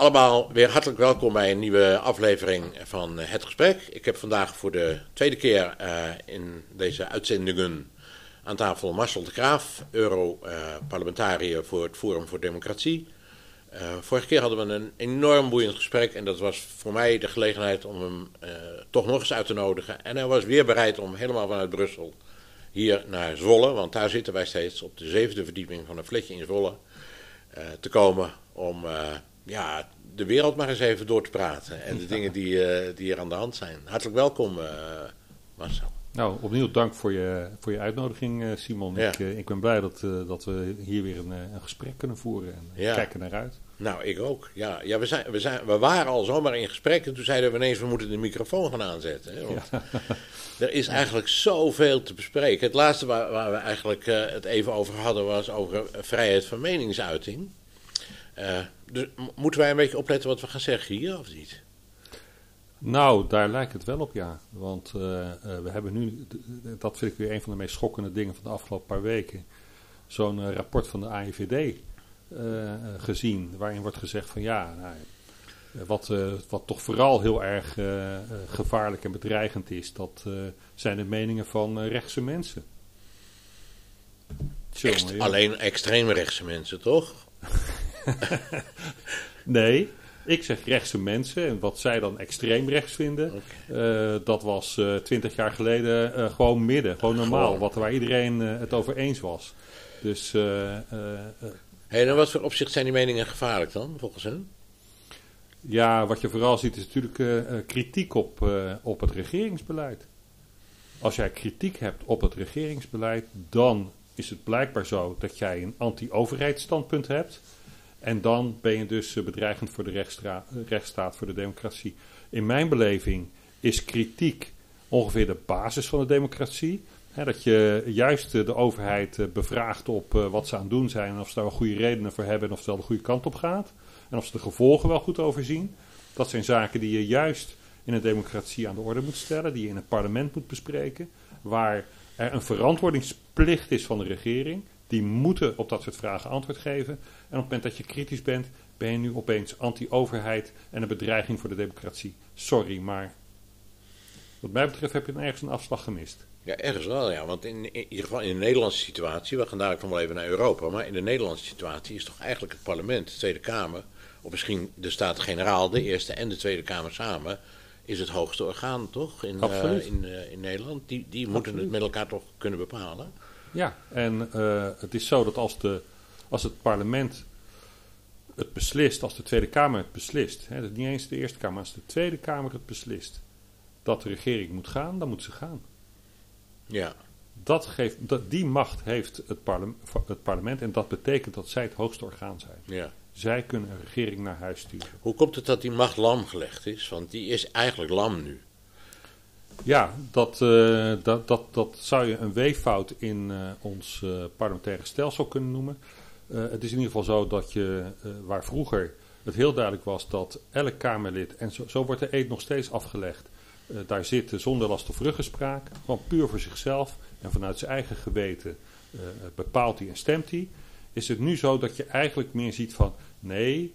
Allemaal weer hartelijk welkom bij een nieuwe aflevering van eh, Het Gesprek. Ik heb vandaag voor de tweede keer uh, in deze uitzendingen aan tafel Marcel de Graaf, Euro-parlementariër voor het Forum voor Democratie. Uh, vorige keer hadden we een enorm boeiend gesprek en dat was voor mij de gelegenheid om hem toch nog eens uit te nodigen. En hij was weer bereid om helemaal vanuit Brussel hier naar Zwolle, want daar zitten wij steeds op de zevende verdieping van een flatje in Zwolle, te komen om ja, de wereld maar eens even door te praten. En de dingen die, uh, die er aan de hand zijn. Hartelijk welkom, uh, Marcel. Nou, opnieuw dank voor je, voor je uitnodiging, uh, Simon. Ja. Ik, ik, ben blij dat, dat we hier weer een, een gesprek kunnen voeren en ja. kijken naar uit. Nou, ik ook. Ja, ja we, zijn, we, zijn, we waren al zomaar in gesprek en toen zeiden we ineens, we moeten de microfoon gaan aanzetten. Hè, want ja. er is eigenlijk zoveel te bespreken. Het laatste waar, waar we eigenlijk het even over hadden was over vrijheid van meningsuiting. Uh, dus moeten wij een beetje opletten wat we gaan zeggen hier, of niet? Nou, daar lijkt het wel op, ja. Want uh, uh, we hebben nu, dat vind ik weer een van de meest schokkende dingen van de afgelopen paar weken, zo'n uh, rapport van de AIVD gezien, waarin wordt gezegd van ja, nou, wat, wat toch vooral heel erg gevaarlijk en bedreigend is, dat zijn de meningen van rechtse mensen. Ext alleen extreem rechtse mensen, toch? nee, ik zeg rechtse mensen. En wat zij dan extreem rechts vinden, okay. uh, dat was uh, twintig jaar geleden uh, gewoon midden. Gewoon normaal, wat, waar iedereen het over eens was. Dus... hey, en wat voor opzicht zijn die meningen gevaarlijk dan, volgens hen? Ja, wat je vooral ziet is natuurlijk kritiek op, op het regeringsbeleid. Als jij kritiek hebt op het regeringsbeleid, dan is het blijkbaar zo dat jij een anti-overheidsstandpunt hebt. En dan ben je dus eh, bedreigend voor de rechtsstaat, voor de democratie. In mijn beleving is kritiek ongeveer de basis van de democratie. dat je juist de overheid eh, bevraagt op eh, wat ze aan het doen zijn. En of ze daar goede redenen voor hebben en of het wel de goede kant op gaat. En of ze de gevolgen wel goed overzien. Dat zijn zaken die je juist in een democratie aan de orde moet stellen. Die je in het parlement moet bespreken. Waar er een verantwoordingsplicht is van de regering. Die moeten op dat soort vragen antwoord geven. En op het moment dat je kritisch bent, ben je nu opeens anti-overheid en een bedreiging voor de democratie. Sorry, maar wat mij betreft heb je dan ergens een afslag gemist. Ja, ergens wel, ja. Want in, in, ieder geval in de Nederlandse situatie, we gaan dadelijk nog wel even naar Europa, maar in de Nederlandse situatie is toch eigenlijk het parlement, de Tweede Kamer, of misschien de Staten-Generaal, de Eerste en de Tweede Kamer samen, is het hoogste orgaan, toch? In, uh, in, uh, in Nederland. Die, die moeten het met elkaar toch kunnen bepalen. Ja, en uh, het is zo dat als, de, als het parlement het beslist, als de Tweede Kamer het beslist, hè, niet eens de Eerste Kamer, als de Tweede Kamer het beslist dat de regering moet gaan, dan moet ze gaan. Ja. Dat geeft, dat, die macht heeft het, parlement, het parlement en dat betekent dat zij het hoogste orgaan zijn. Ja. Zij kunnen een regering naar huis sturen. Hoe komt het dat die macht lam gelegd is? Want die is eigenlijk lam nu. Ja, dat, uh, dat, dat, dat zou je een weeffout in uh, ons uh, parlementaire stelsel kunnen noemen. het is in ieder geval zo dat je, waar vroeger het heel duidelijk was dat elk Kamerlid, en zo, zo wordt de eet nog steeds afgelegd, daar zit zonder last of ruggespraak, gewoon puur voor zichzelf en vanuit zijn eigen geweten bepaalt hij en stemt hij. Is het nu zo dat je eigenlijk meer ziet van nee,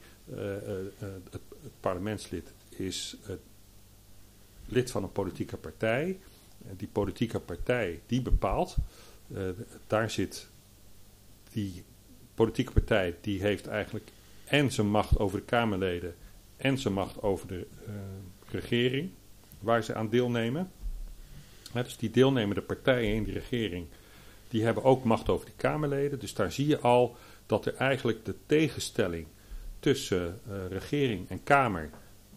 het, parlementslid is lid van een politieke partij. Die politieke partij die bepaalt. Uh, daar zit die politieke partij die heeft eigenlijk en zijn macht over de Kamerleden en zijn macht over de uh, regering waar ze aan deelnemen. Dus die deelnemende partijen in die regering die hebben ook macht over die Kamerleden. Dus daar zie je al dat er eigenlijk de tegenstelling tussen uh, regering en Kamer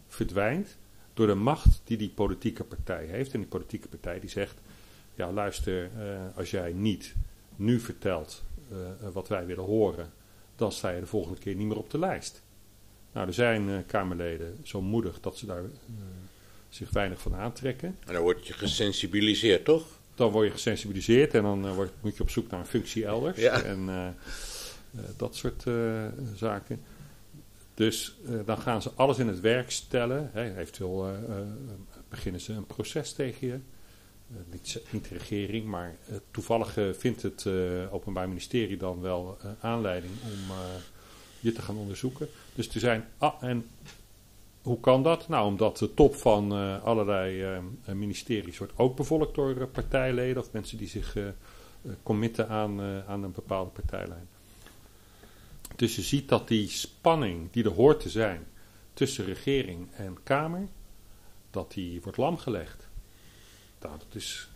verdwijnt door de macht die die politieke partij heeft. En die politieke partij die zegt, ja luister, uh, als jij niet nu vertelt uh, wat wij willen horen, dan sta je de volgende keer niet meer op de lijst. Nou, er zijn uh, Kamerleden zo moedig dat ze daar zich weinig van aantrekken. En dan word je gesensibiliseerd, toch? Dan word je gesensibiliseerd en dan word, moet je op zoek naar een functie elders. Ja. En dat soort zaken. Dus uh, dan gaan ze alles in het werk stellen. Hè, eventueel uh, uh, beginnen ze een proces tegen je. Niet, de regering, maar toevallig vindt het Openbaar Ministerie dan wel aanleiding om je te gaan onderzoeken. Dus er zijn. Ah, en hoe kan dat? Nou, omdat de top van allerlei ministeries wordt ook bevolkt door partijleden of mensen die zich committen aan, aan een bepaalde partijlijn. Dus je ziet dat die spanning die er hoort te zijn tussen regering en Kamer, dat die wordt lamgelegd. Nou, dat is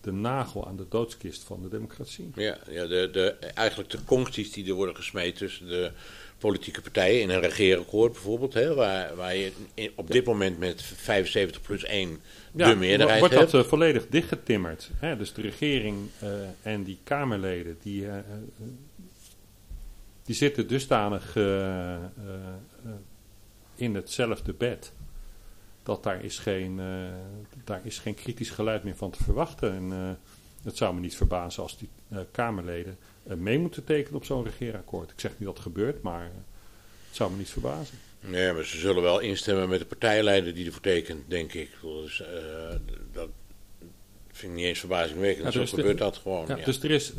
de nagel aan de doodskist van de democratie. Ja, ja de, de, eigenlijk de concties die er worden gesmeed tussen de politieke partijen in een regeerakkoord bijvoorbeeld, hè, waar, waar je op dit moment met 75 plus 1 de ja, meerderheid wordt dat uh, volledig dichtgetimmerd. Hè? Dus de regering uh, en die Kamerleden, die, uh, die zitten dusdanig in hetzelfde bed dat daar is geen, daar is geen kritisch geluid meer van te verwachten. En het zou me niet verbazen als die Kamerleden mee moeten tekenen op zo'n regeerakkoord. Ik zeg niet dat het gebeurt, maar het zou me niet verbazen. Nee, maar ze zullen wel instemmen met de partijleider die ervoor tekent, denk ik. Dus, dat vind ik niet eens verbazingwekkend. Ja, Zo dus gebeurt dat gewoon. Ja, ja. Dus er is,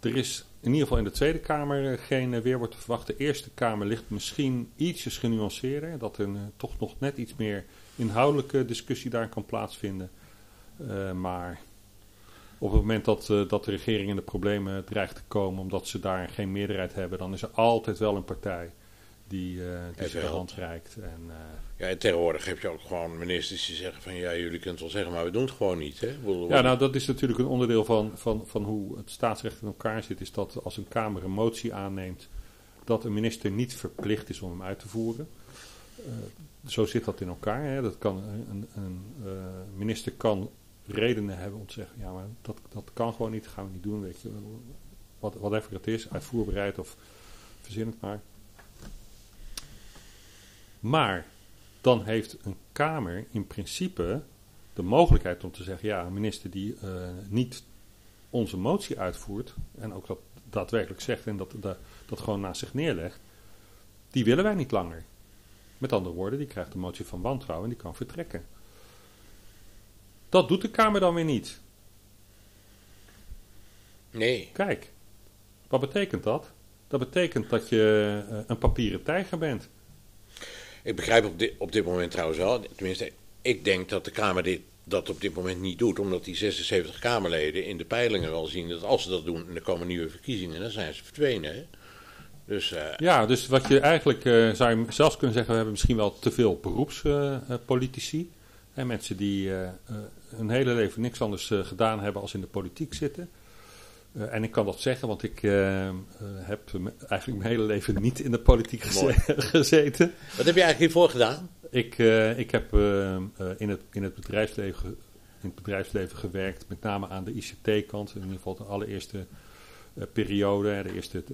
er is in ieder geval in de Tweede Kamer eh, geen eh, weerwoord te verwachten. De Eerste Kamer ligt misschien ietsjes genuanceerder. Dat er uh, toch nog net iets meer inhoudelijke discussie daar kan plaatsvinden. Maar op het moment dat, dat de regering in de problemen dreigt te komen omdat ze daar geen meerderheid hebben, dan is er altijd wel een partij die, uh, die ze de hand reikt. En, uh, ja, en tegenwoordig heb je ook gewoon ministers die zeggen van ja, jullie kunnen het wel zeggen, maar we doen het gewoon niet. Hè? Ja, nou dat is natuurlijk een onderdeel van, van, van hoe het staatsrecht in elkaar zit, is dat als een Kamer een motie aanneemt, dat een minister niet verplicht is om hem uit te voeren. Uh, zo zit dat in elkaar. Hè? Dat kan, een, een minister kan redenen hebben om te zeggen, ja, maar dat, dat kan gewoon niet, dat gaan we niet doen, weet je. Wat, whatever het is, uitvoerbereid of verzin het maar. Maar dan heeft een Kamer in principe de mogelijkheid om te zeggen: ja, een minister die uh, niet onze motie uitvoert en ook dat daadwerkelijk zegt en dat, dat, dat gewoon naast zich neerlegt, die willen wij niet langer. Met andere woorden, die krijgt de motie van wantrouwen en die kan vertrekken. Dat doet de Kamer dan weer niet. Nee. Kijk, wat betekent dat? Dat betekent dat je uh, een papieren tijger bent. Ik begrijp op dit, op dit moment trouwens wel, tenminste, ik denk dat de Kamer dit, dat op dit moment niet doet, omdat die 76 Kamerleden in de peilingen wel zien dat als ze dat doen en er komen nieuwe verkiezingen, dan zijn ze verdwenen. Dus, uh, ja, dus wat je eigenlijk uh, zou je zelfs kunnen zeggen, we hebben misschien wel te veel beroepspolitici. Uh, mensen die hun hele leven niks anders gedaan hebben als in de politiek zitten. Uh, en ik kan dat zeggen, want ik uh, heb eigenlijk mijn hele leven niet in de politiek geze gezeten. Wat heb je eigenlijk hiervoor gedaan? Ik, ik heb in, het, in, het bedrijfsleven, in het bedrijfsleven gewerkt, met name aan de ICT-kant. In ieder geval de allereerste periode, de eerste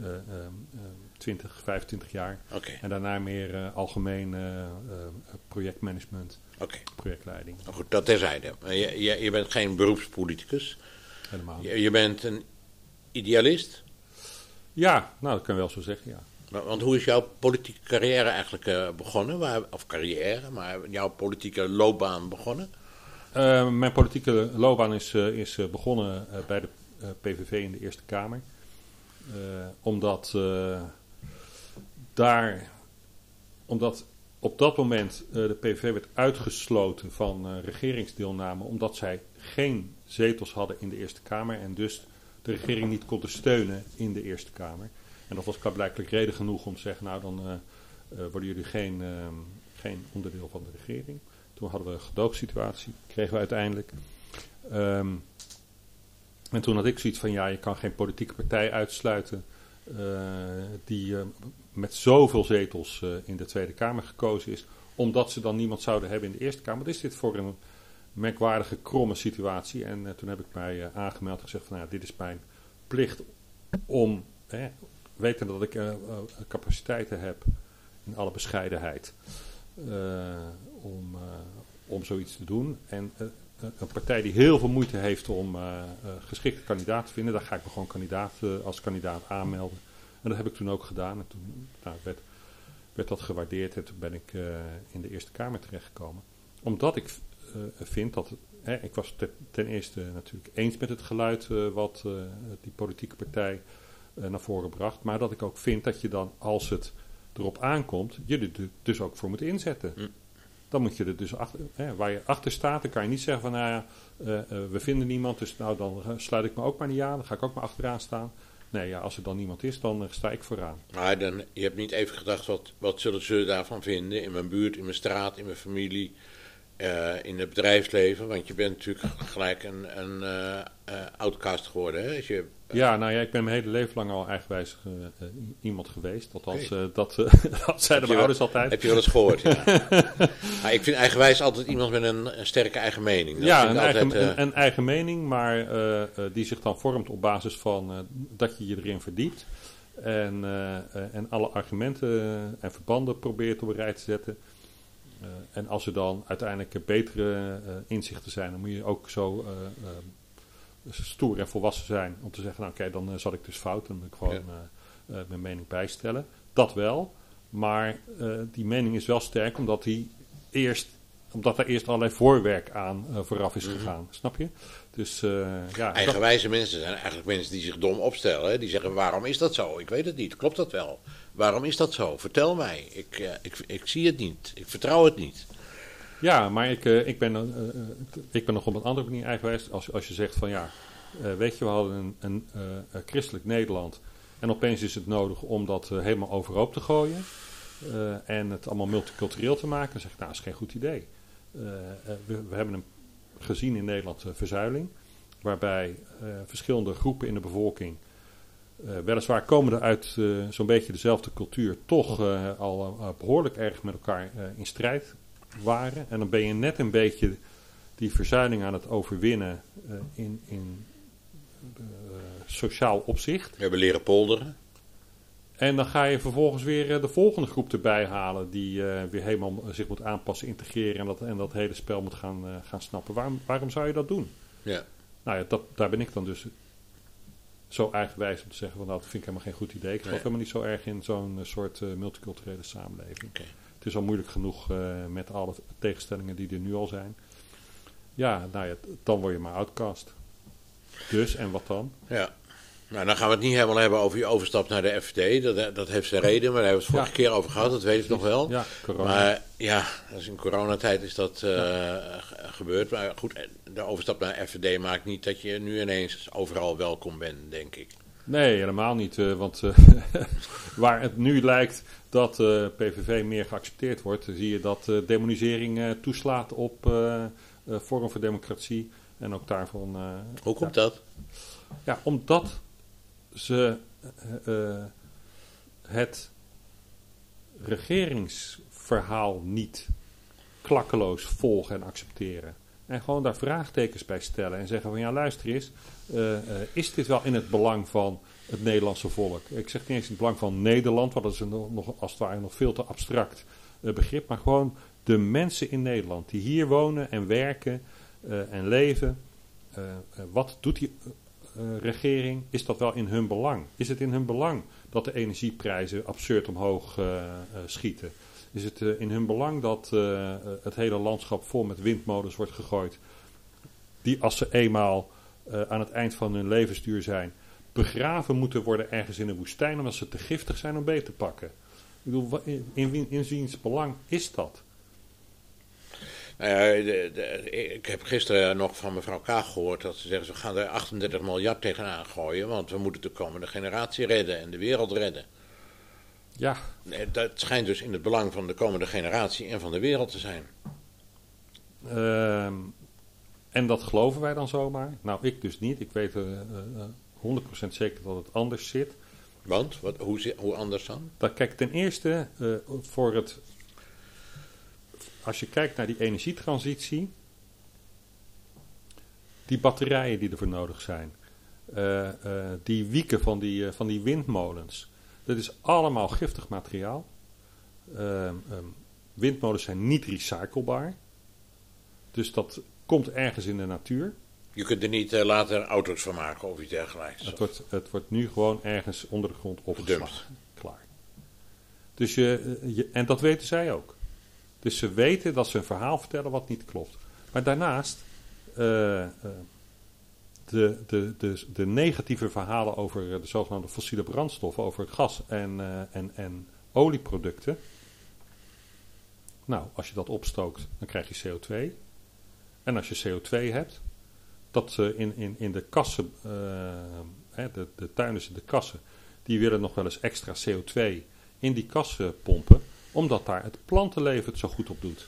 20, 25 jaar. Okay. En daarna meer algemeen projectmanagement, okay. projectleiding. Nou goed, dat terzijde. Je, je, je bent geen beroepspoliticus. Helemaal. Je, je bent een idealist? Ja, nou dat kan je wel zo zeggen, ja. Want hoe is jouw politieke carrière eigenlijk uh, begonnen? Waar, of carrière, maar jouw politieke loopbaan begonnen? Uh, mijn politieke loopbaan is, uh, is begonnen bij de PVV in de Eerste Kamer. omdat daar, omdat op dat moment de PVV werd uitgesloten van regeringsdeelname, omdat zij geen zetels hadden in de Eerste Kamer en dus de regering niet konden steunen in de Eerste Kamer. En dat was blijkbaar reden genoeg om te zeggen, nou dan uh, uh, worden jullie geen, uh, geen onderdeel van de regering. Toen hadden we een gedoogsituatie, kregen we uiteindelijk. Um, en toen had ik zoiets van, ja, je kan geen politieke partij uitsluiten die met zoveel zetels in de Tweede Kamer gekozen is, omdat ze dan niemand zouden hebben in de Eerste Kamer. Wat is dit voor een merkwaardige, kromme situatie. En uh, toen heb ik mij uh, aangemeld en gezegd van nou, dit is mijn plicht om, hè, weten dat ik uh, capaciteiten heb, in alle bescheidenheid, om, om zoiets te doen. En een partij die heel veel moeite heeft om geschikte kandidaat te vinden, daar ga ik me gewoon kandidaat, als kandidaat aanmelden. En dat heb ik toen ook gedaan. En toen nou, werd, werd dat gewaardeerd en toen ben ik in de Eerste Kamer terechtgekomen. Omdat ik vind dat. Hè, ik was ten, ten, eerste natuurlijk eens met het geluid uh, wat uh, die politieke partij eh, naar voren bracht. Maar dat ik ook vind dat je dan, als het erop aankomt, je er du- dus ook voor moet inzetten. Hm. Dan moet je er dus achter, hè, waar je achter staat, dan kan je niet zeggen van, nou ja, eh, eh, we vinden niemand, dus nou dan eh, sluit ik me ook maar niet aan, dan ga ik ook maar achteraan staan. Nee, ja, als er dan niemand is, dan eh, sta ik vooraan. Maar dan, je hebt niet even gedacht, wat, wat zullen ze daarvan vinden? In mijn buurt, in mijn straat, in mijn familie, eh, in het bedrijfsleven. Want je bent natuurlijk gelijk een, een eh, eh, outcast geworden. Hè? Als je, Ja, nou ja, ik ben mijn hele leven lang al eigenwijs iemand geweest. Althans, dat, dat zeiden mijn wel- ouders altijd. heb je wel eens gehoord, ja. maar ik vind eigenwijs altijd iemand met een, een sterke eigen mening. Dat ja, een eigen, altijd, eh, een, een eigen mening, maar die zich dan vormt op basis van dat je je erin verdiept. En, en alle argumenten en verbanden probeert op een rij te zetten. Eh, en als er dan uiteindelijk betere eh, inzichten zijn, dan moet je ook zo eh, stoer en volwassen zijn om te zeggen, nou oké, dan zat ik dus fout. Dan moet ik gewoon mijn mening bijstellen. Dat wel, maar die mening is wel sterk omdat die eerst omdat er eerst allerlei voorwerk aan vooraf is gegaan. Snap je? Dus eh, ja, dat- Eigenwijze mensen zijn eigenlijk mensen die zich dom opstellen. Hè? Die zeggen, waarom is dat zo? Ik weet het niet. Klopt dat wel? Waarom is dat zo? Vertel mij. Ik, eh, ik, ik zie het niet. Ik vertrouw het niet. ja, maar ik, eh, ik, ben, ik ben nog op een andere manier eigenwijs. Als, als je zegt van ja, weet je, we hadden een, een christelijk Nederland. En opeens is het nodig om dat helemaal overhoop te gooien. en het allemaal multicultureel te maken. Dan zeg ik, nou, dat is geen goed idee. We, we hebben een, gezien in Nederland eh, verzuiling. Waarbij eh, verschillende groepen in de bevolking. eh, weliswaar komende uit zo'n beetje dezelfde cultuur. toch al eh, behoorlijk erg met elkaar in strijd waren. En dan ben je net een beetje die verzuiling aan het overwinnen in, in sociaal opzicht. We hebben leren polderen. En dan ga je vervolgens weer eh, de volgende groep erbij halen, die eh, weer helemaal zich moet aanpassen, integreren en dat, en dat hele spel moet gaan, eh, gaan snappen. Waarom, waarom zou je dat doen? Ja. Nou ja, dat, daar ben ik dan dus zo eigenwijs om te zeggen, van, nou, dat vind ik helemaal geen goed idee. Ik geloof Nee. helemaal niet zo erg in zo'n eh, soort eh, multiculturele samenleving. Het is al moeilijk genoeg eh, met alle tegenstellingen die er nu al zijn. Ja, nou ja, dan word je maar outcast. Dus, en wat dan? Ja. Nou, dan gaan we het niet helemaal hebben over je overstap naar de FVD. Dat, dat heeft zijn reden, maar daar hebben we het vorige keer over gehad. Dat weet ik nog wel. Ja, corona. Maar ja, is in coronatijd is dat eh, ge- gebeurd. Maar goed, de overstap naar FVD maakt niet dat je nu ineens overal welkom bent, denk ik. Nee, helemaal niet. eh, want eh, waar het nu lijkt dat eh, PVV meer geaccepteerd wordt, zie je dat eh, demonisering eh, toeslaat op eh eh, Forum voor Democratie. En ook daarvan. eh, Hoe komt dat? Ja, omdat ze eh, eh, het regeringsverhaal niet klakkeloos volgen en accepteren. En gewoon daar vraagtekens bij stellen en zeggen van ja luister eens, eh, is dit wel in het belang van het Nederlandse volk? Ik zeg niet eens in het belang van Nederland, want dat is een nog, als het ware nog veel te abstract begrip, maar gewoon de mensen in Nederland die hier wonen en werken en leven. Wat doet die regering? Is dat wel in hun belang? Is het in hun belang dat de energieprijzen absurd omhoog eh, eh, schieten? Is het eh, in hun belang dat eh, eh, het hele landschap vol met windmolens wordt gegooid? Die als ze eenmaal eh, aan het eind van hun levensduur zijn, begraven moeten worden ergens in de woestijn omdat ze te giftig zijn om beet te pakken. Ik bedoel, in, in wiens belang is dat? Nou ja, de- de- ik heb gisteren nog van mevrouw Kaag gehoord dat ze zeggen: we gaan er 38 miljard tegenaan gooien, want we moeten de komende generatie redden en de wereld redden. Ja, Nee, dat schijnt dus in het belang van de komende generatie en van de wereld te zijn. Ehm, en dat geloven wij dan zomaar? Nou, ik dus niet. Ik weet eh, eh, eh, 100% zeker dat het anders zit. Want, wat, hoe, hoe anders dan? Dat, kijk, ten eerste, eh, voor het, als je kijkt naar die energietransitie, die batterijen die ervoor nodig zijn, eh, eh, die wieken van die, eh, van die windmolens, dat is allemaal giftig materiaal. Ehm, ehm, windmolens zijn niet recyclebaar, dus dat komt ergens in de natuur. Je kunt er niet later auto's van maken of iets dergelijks. Het wordt, het wordt nu gewoon ergens onder de grond opgeslagen. Klaar. Dus je, je, en dat weten zij ook. Dus ze weten dat ze een verhaal vertellen wat niet klopt. Maar daarnaast, eh, eh, de, de, de, de negatieve verhalen over de zogenaamde fossiele brandstoffen, over gas en, en, en olieproducten. Nou, als je dat opstookt, dan krijg je CO2. En als je CO2 hebt, dat uh, in, in, in de kassen, uh, de, de tuinders in de kassen, die willen nog wel eens extra CO2 in die kassen pompen, omdat daar het plantenleven het zo goed op doet.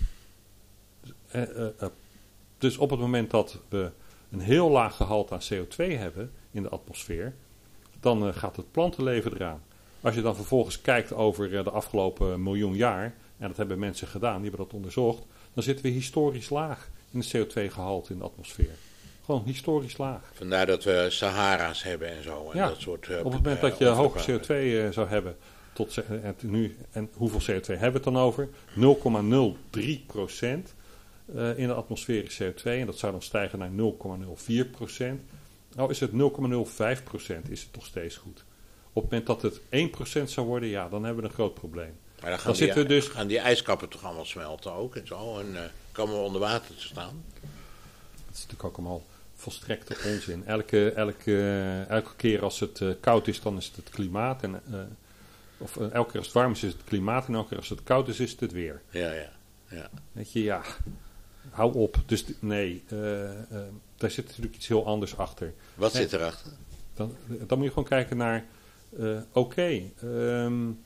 Dus op het moment dat we een heel laag gehalte aan CO2 hebben in de atmosfeer, dan gaat het plantenleven eraan. Als je dan vervolgens kijkt over de afgelopen miljoen jaar, en dat hebben mensen gedaan, die hebben dat onderzocht, dan zitten we historisch laag in het CO2-gehalte in de atmosfeer. Gewoon historisch laag. Vandaar dat we Sahara's hebben en zo. En ja, dat soort, op het moment dat je hoge CO2 zou hebben, tot, en, nu, en hoeveel CO2 hebben we het dan over? 0,03 procent. Uh, in de atmosfeer is CO2 en dat zou dan stijgen naar 0,04 procent. Nou is het 0,05 procent, is het toch steeds goed. Op het moment dat het 1 procent zou worden, ja, dan hebben we een groot probleem. Maar dan gaan, dan die, zitten we dus... gaan die ijskappen toch allemaal smelten ook en zo en uh, komen we onder water te staan. Dat is natuurlijk ook allemaal volstrekte onzin. Elke, elke, elke keer als het uh, koud is, dan is het het klimaat. En, of elke keer als het warm is, is het klimaat. En elke keer als het koud is, is het het weer. Ja, ja. ja. Weet je, ja hou op. Dus nee, uh, uh, daar zit natuurlijk iets heel anders achter. Wat zit erachter? Dan, dan moet je gewoon kijken naar, oké, okay, um,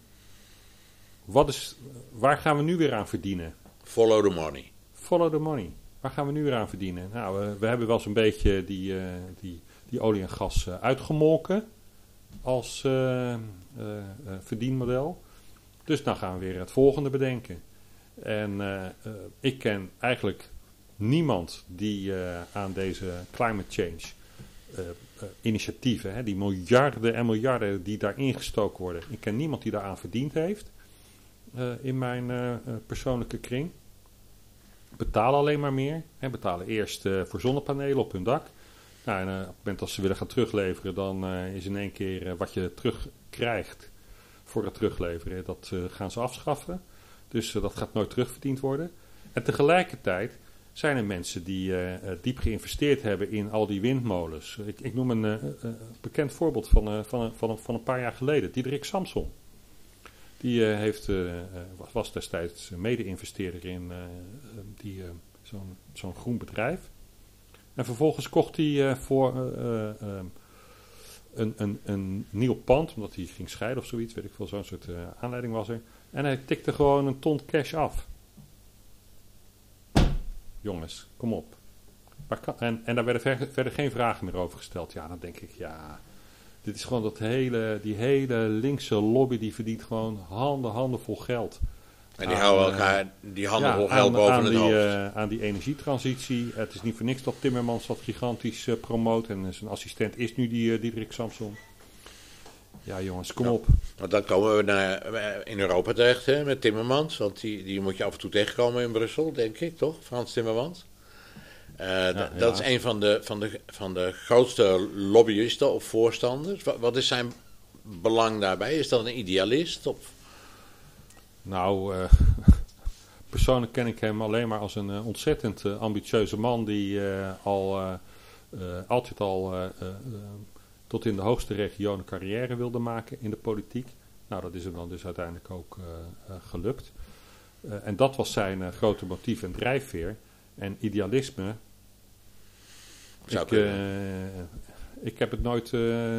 wat is, waar gaan we nu weer aan verdienen? Follow the money. Follow the money. Waar gaan we nu weer aan verdienen? Nou, we, we hebben wel zo'n beetje die, die, die olie en gas uitgemolken als verdienmodel. Dus dan gaan we weer het volgende bedenken. En ik ken eigenlijk niemand die aan deze climate change initiatieven, hè, die miljarden en miljarden die daar ingestoken worden, ik ken niemand die daaraan verdiend heeft in mijn persoonlijke kring. Betalen alleen maar meer. Betalen eerst voor zonnepanelen op hun dak. Nou, en op het moment dat ze willen gaan terugleveren, dan is in één keer wat je terugkrijgt voor het terugleveren, dat gaan ze afschaffen. Dus dat gaat nooit terugverdiend worden. En tegelijkertijd zijn er mensen die diep geïnvesteerd hebben in al die windmolens. Ik, ik noem een bekend voorbeeld van, van, van, van, een paar jaar geleden. Diederik Samson. Die heeft, was destijds mede-investeerder in die, zo'n, zo'n groen bedrijf. En vervolgens kocht hij voor een, een, een nieuw pand, omdat hij ging scheiden of zoiets, weet ik veel, zo'n soort aanleiding was er en hij tikte gewoon een ton cash af. Jongens, kom op. En, en daar werden verder, geen vragen meer over gesteld. Ja, dan denk ik, ja, dit is gewoon dat hele, die hele linkse lobby die verdient gewoon handen, handen vol geld. En die houden eh, elkaar die handen vol geld boven aan het die, uh, aan die energietransitie. Het is niet voor niks dat Timmermans dat gigantisch uh, promoot. En zijn assistent is nu die Diederik Samson. Ja, jongens, kom op. Want dan komen we naar, in Europa terecht hè, met Timmermans. Want die, die moet je af en toe tegenkomen in Brussel, denk ik, toch? Frans Timmermans. Uh, ja, dat is een van de, van, de, van de grootste lobbyisten of voorstanders. Wat, wat is zijn belang daarbij? Is dat een idealist? Of? Nou, uh, persoonlijk ken ik hem alleen maar als een uh, ontzettend ambitieuze man die al altijd al tot in de hoogste regionen carrière wilde maken in de politiek. Nou, dat is hem dan dus uiteindelijk ook gelukt. En dat was zijn grote motief en drijfveer. En idealisme. Ik, ik, heb het nooit,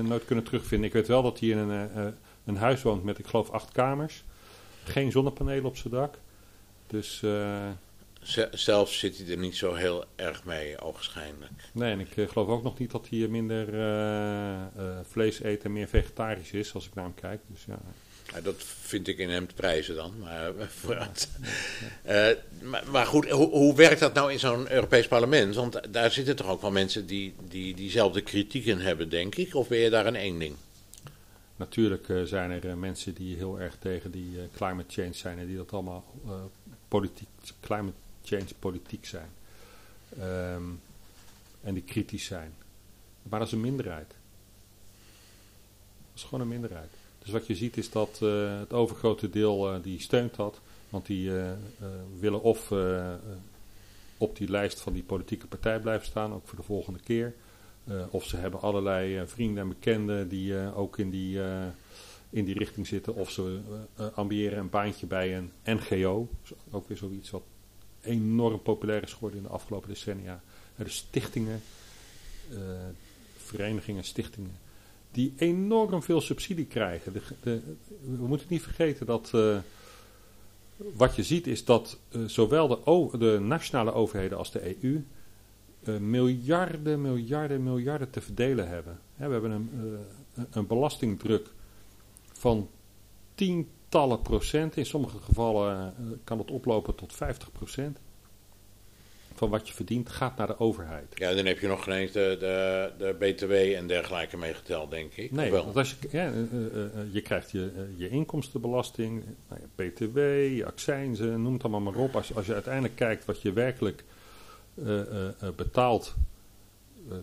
nooit kunnen terugvinden. Ik weet wel dat hij in een, een huis woont met, ik geloof, acht kamers. Geen zonnepanelen op zijn dak. Dus zelf zit hij er niet zo heel erg mee, ogenschijnlijk. Nee, en ik uh, geloof ook nog niet dat hij minder uh, uh, vlees eet en meer vegetarisch is, als ik naar hem kijk. Dus, ja. ja dat vind ik in hem te prijzen dan. Maar, maar, maar, goed, hoe, hoe, werkt dat nou in zo'n Europees parlement? Want daar zitten toch ook wel mensen die, die diezelfde kritieken hebben, denk ik? Of ben je daar een eenling? Natuurlijk zijn er mensen die heel erg tegen die climate change zijn en die dat allemaal politiek, climate change politiek zijn. Um, en die kritisch zijn. Maar dat is een minderheid. Dat is gewoon een minderheid. Dus wat je ziet is dat het overgrote deel uh, die steunt dat. Want die willen of op die lijst van die politieke partij blijven staan, ook voor de volgende keer. Of ze hebben allerlei vrienden en bekenden die ook in die, in die richting zitten. Of ze ambiëren een baantje bij een NGO. Ook weer zoiets wat enorm populair is geworden in de afgelopen decennia. Er stichtingen, verenigingen, stichtingen die enorm veel subsidie krijgen. De, de, we moeten niet vergeten dat wat je ziet is dat zowel de, de, nationale overheden als de EU uh, miljarden, miljarden, miljarden te verdelen hebben. we hebben een, een belastingdruk van tientallen procent. In sommige gevallen kan het oplopen tot 50 procent van wat je verdient gaat naar de overheid. Ja, dan heb je nog geen de, de, de BTW en dergelijke meegeteld, denk ik. Nee, want als je, ja, je krijgt je, je inkomstenbelasting, nou ja, BTW, je accijnzen, noem het allemaal maar op. Als, als je uiteindelijk kijkt wat je werkelijk betaalt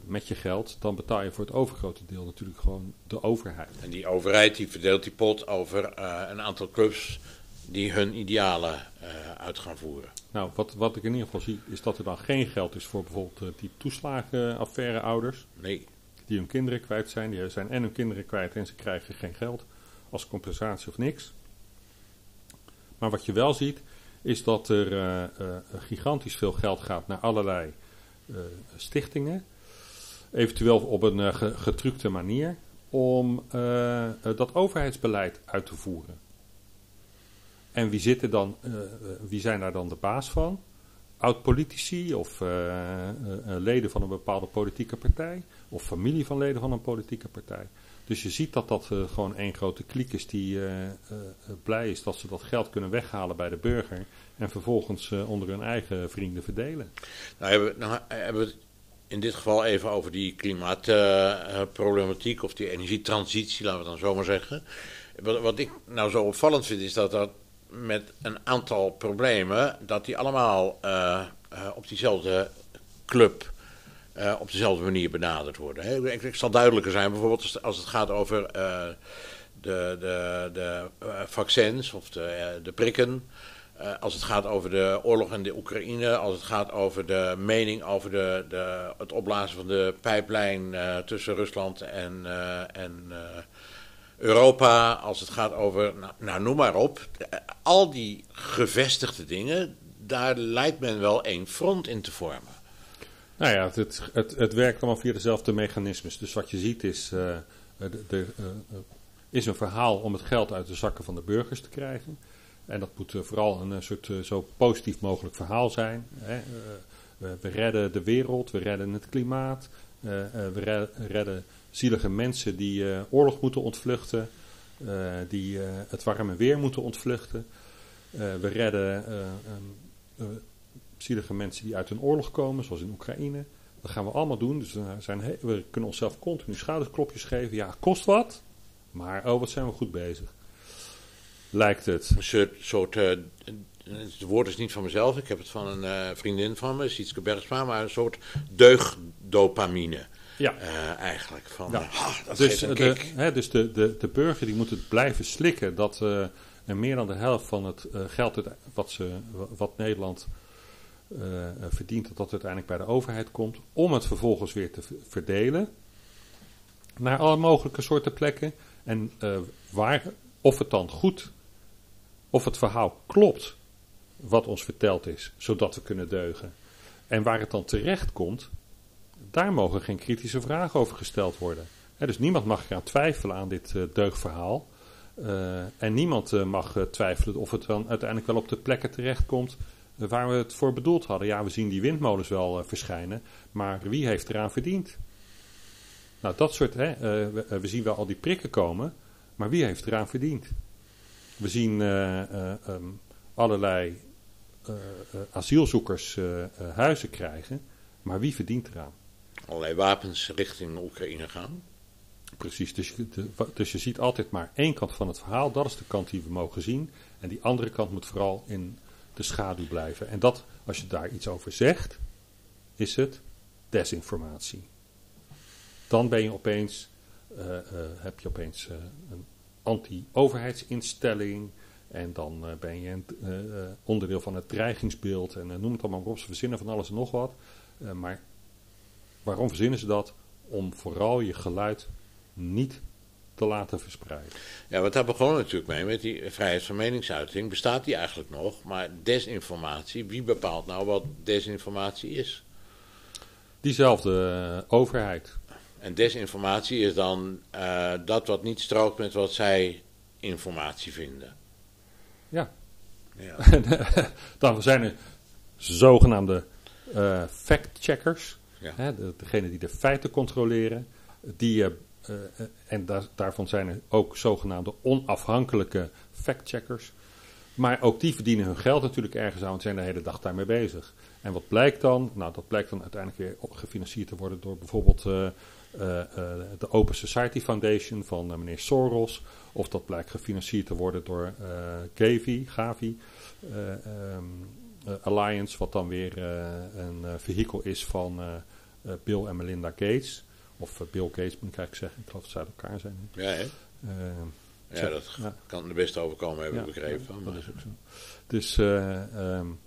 met je geld, dan betaal je voor het overgrote deel natuurlijk gewoon de overheid. En die overheid die verdeelt die pot over een aantal clubs die hun idealen uh, uit gaan voeren. Nou, wat, wat ik in ieder geval zie, is dat er dan geen geld is voor bijvoorbeeld uh, die toeslagenaffaire-ouders. Nee. Die hun kinderen kwijt zijn. Die zijn en hun kinderen kwijt en ze krijgen geen geld als compensatie of niks. Maar wat je wel ziet, is dat er uh, gigantisch veel geld gaat naar allerlei stichtingen. Eventueel op een getrukte manier om dat overheidsbeleid uit te voeren. En wie, zitten dan, wie zijn daar dan de baas van? Oud-politici of leden van een bepaalde politieke partij? Of familie van leden van een politieke partij? Dus je ziet dat dat gewoon één grote kliek is die blij is dat ze dat geld kunnen weghalen bij de burger. En vervolgens onder hun eigen vrienden verdelen. Nou hebben, we, nou hebben we het in dit geval even over die klimaatproblematiek of die energietransitie, laten we dan zo maar zeggen. Wat, ik nou zo opvallend vind is dat dat met een aantal problemen, dat die allemaal op diezelfde club uh, op dezelfde manier benaderd worden. Ik, ik, zal duidelijker zijn, bijvoorbeeld als het gaat over de, de, de vaccins of de, de prikken. als het gaat over de oorlog in de Oekraïne, als het gaat over de mening over de, de, het opblazen van de pijplijn tussen Rusland en, en Europa, als het gaat over, nou, nou, noem maar op, al die gevestigde dingen, daar lijkt men wel één front in te vormen. Nou ja, het, het, het werkt allemaal via dezelfde mechanismes. Dus wat je ziet is, uh, er uh, is een verhaal om het geld uit de zakken van de burgers te krijgen. En dat moet vooral een soort zo positief mogelijk verhaal zijn. Hè. we redden de wereld, we redden het klimaat, we redden zielige mensen die oorlog moeten ontvluchten, die het warme weer moeten ontvluchten. we redden um, zielige mensen die uit een oorlog komen, zoals in Oekraïne. Dat gaan we allemaal doen. Dus zijn we kunnen onszelf continu schouderklopjes geven. Ja, kost wat, maar oh, wat zijn we goed bezig. Lijkt het. Een soort, soort het woord is niet van mezelf, ik heb het van een vriendin van me, Sietske Bergsma, maar een soort deugdopamine. Ja. Uh, eigenlijk. Van, ja. Uh, dat dus de, hè, dus de, de, de burger die moet het blijven slikken dat uh, er meer dan de helft van het geld wat, ze, wat Nederland verdient, dat dat uiteindelijk bij de overheid komt, om het vervolgens weer te verdelen naar alle mogelijke soorten plekken. En waar, of het dan goed, of het verhaal klopt wat ons verteld is, zodat we kunnen deugen. En waar het dan terecht komt, daar mogen geen kritische vragen over gesteld worden. dus niemand mag gaan twijfelen aan dit uh, deugdverhaal. Uh, en niemand uh, mag twijfelen of het dan uiteindelijk wel op de plekken terechtkomt waar we het voor bedoeld hadden. Ja, we zien die windmolens wel verschijnen, maar wie heeft eraan verdiend? Nou, dat soort, hè, we, we, zien wel al die prikken komen, maar wie heeft eraan verdiend? We zien um, allerlei asielzoekers huizen krijgen, maar wie verdient eraan? allerlei wapens richting Oekraïne gaan. Precies, dus je, dus je ziet altijd maar één kant van het verhaal. Dat is de kant die we mogen zien. En die andere kant moet vooral in de schaduw blijven. En dat, als je daar iets over zegt, is het desinformatie. Dan ben je opeens, uh, uh, heb je opeens uh, een anti-overheidsinstelling. En dan ben je een onderdeel van het dreigingsbeeld. En noem het allemaal op, ze verzinnen van alles en nog wat. maar Waarom verzinnen ze dat? om vooral je geluid niet te laten verspreiden. Ja, want daar begon natuurlijk mee met die vrijheid van meningsuiting. Bestaat die eigenlijk nog? Maar desinformatie, wie bepaalt nou wat desinformatie is? Diezelfde uh, overheid. En desinformatie is dan uh, dat wat niet strookt met wat zij informatie vinden. Ja. ja. dan zijn er zogenaamde uh, fact-checkers. Ja. Degene die de feiten controleren. Die, uh, en daar, daarvan zijn er ook zogenaamde onafhankelijke fact-checkers. Maar ook die verdienen hun geld natuurlijk ergens aan, want zijn de hele dag daarmee bezig. En wat blijkt dan? Nou, dat blijkt dan uiteindelijk weer gefinancierd te worden door bijvoorbeeld uh, de Open Society Foundation van meneer Soros. Of dat blijkt gefinancierd te worden door Gavi, Gavi um, Alliance, wat dan weer een vehikel is van Bill en Melinda Gates. Of Bill Gates moet ik eigenlijk zeggen. Ik geloof dat ze uit elkaar zijn. Ja, hè? ja, dat ja. kan er best overkomen, heb ik begrepen. Dat is ook zo. Dus um,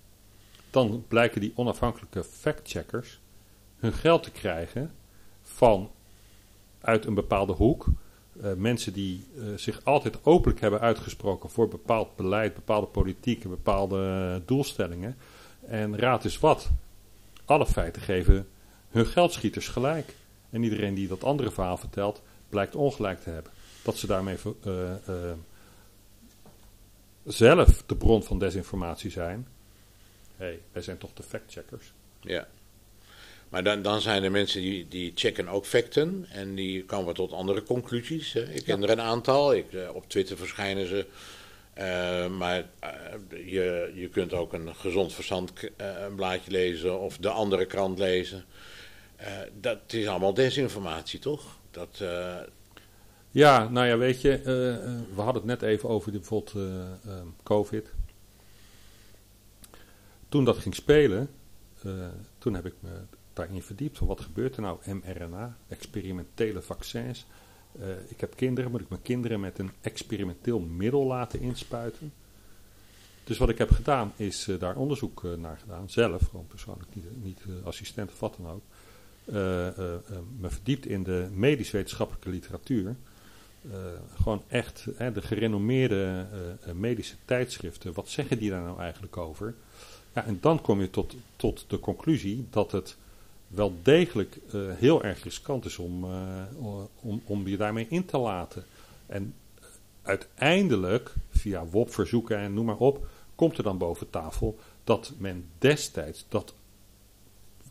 dan blijken die onafhankelijke factcheckers hun geld te krijgen van uit een bepaalde hoek. Uh, mensen die uh, zich altijd openlijk hebben uitgesproken voor bepaald beleid, bepaalde politiek en bepaalde uh, doelstellingen. En raad is wat. Alle feiten geven hun geldschieters gelijk. En iedereen die dat andere verhaal vertelt, blijkt ongelijk te hebben. Dat ze daarmee zelf de bron van desinformatie zijn hey, wij zijn toch de factcheckers. Ja. Maar dan, dan zijn er mensen die, die checken ook facten en die komen tot andere conclusies. Hè. Ik ken er een aantal, ik, eh, op Twitter verschijnen ze. Uh, maar uh, je, je kunt ook een gezond verstand een blaadje lezen of de andere krant lezen. Dat is allemaal desinformatie, toch? Dat, ja, nou ja, weet je, we hadden het net even over bijvoorbeeld COVID toen dat ging spelen, toen heb ik me daarin verdiept. Van wat gebeurt er nou? mRNA, experimentele vaccins. Ik heb kinderen, moet ik mijn kinderen met een experimenteel middel laten inspuiten? Dus wat ik heb gedaan, is daar onderzoek naar gedaan. Zelf, gewoon persoonlijk, niet, niet assistent of wat dan ook. Me verdiept in de medisch-wetenschappelijke literatuur. gewoon echt de gerenommeerde medische tijdschriften. Wat zeggen die daar nou eigenlijk over? Ja, en dan kom je tot, tot de conclusie dat het wel degelijk heel erg riskant is om, om, om je daarmee in te laten. En uiteindelijk, via WOP-verzoeken en noem maar op, komt er dan boven tafel dat men destijds, dat,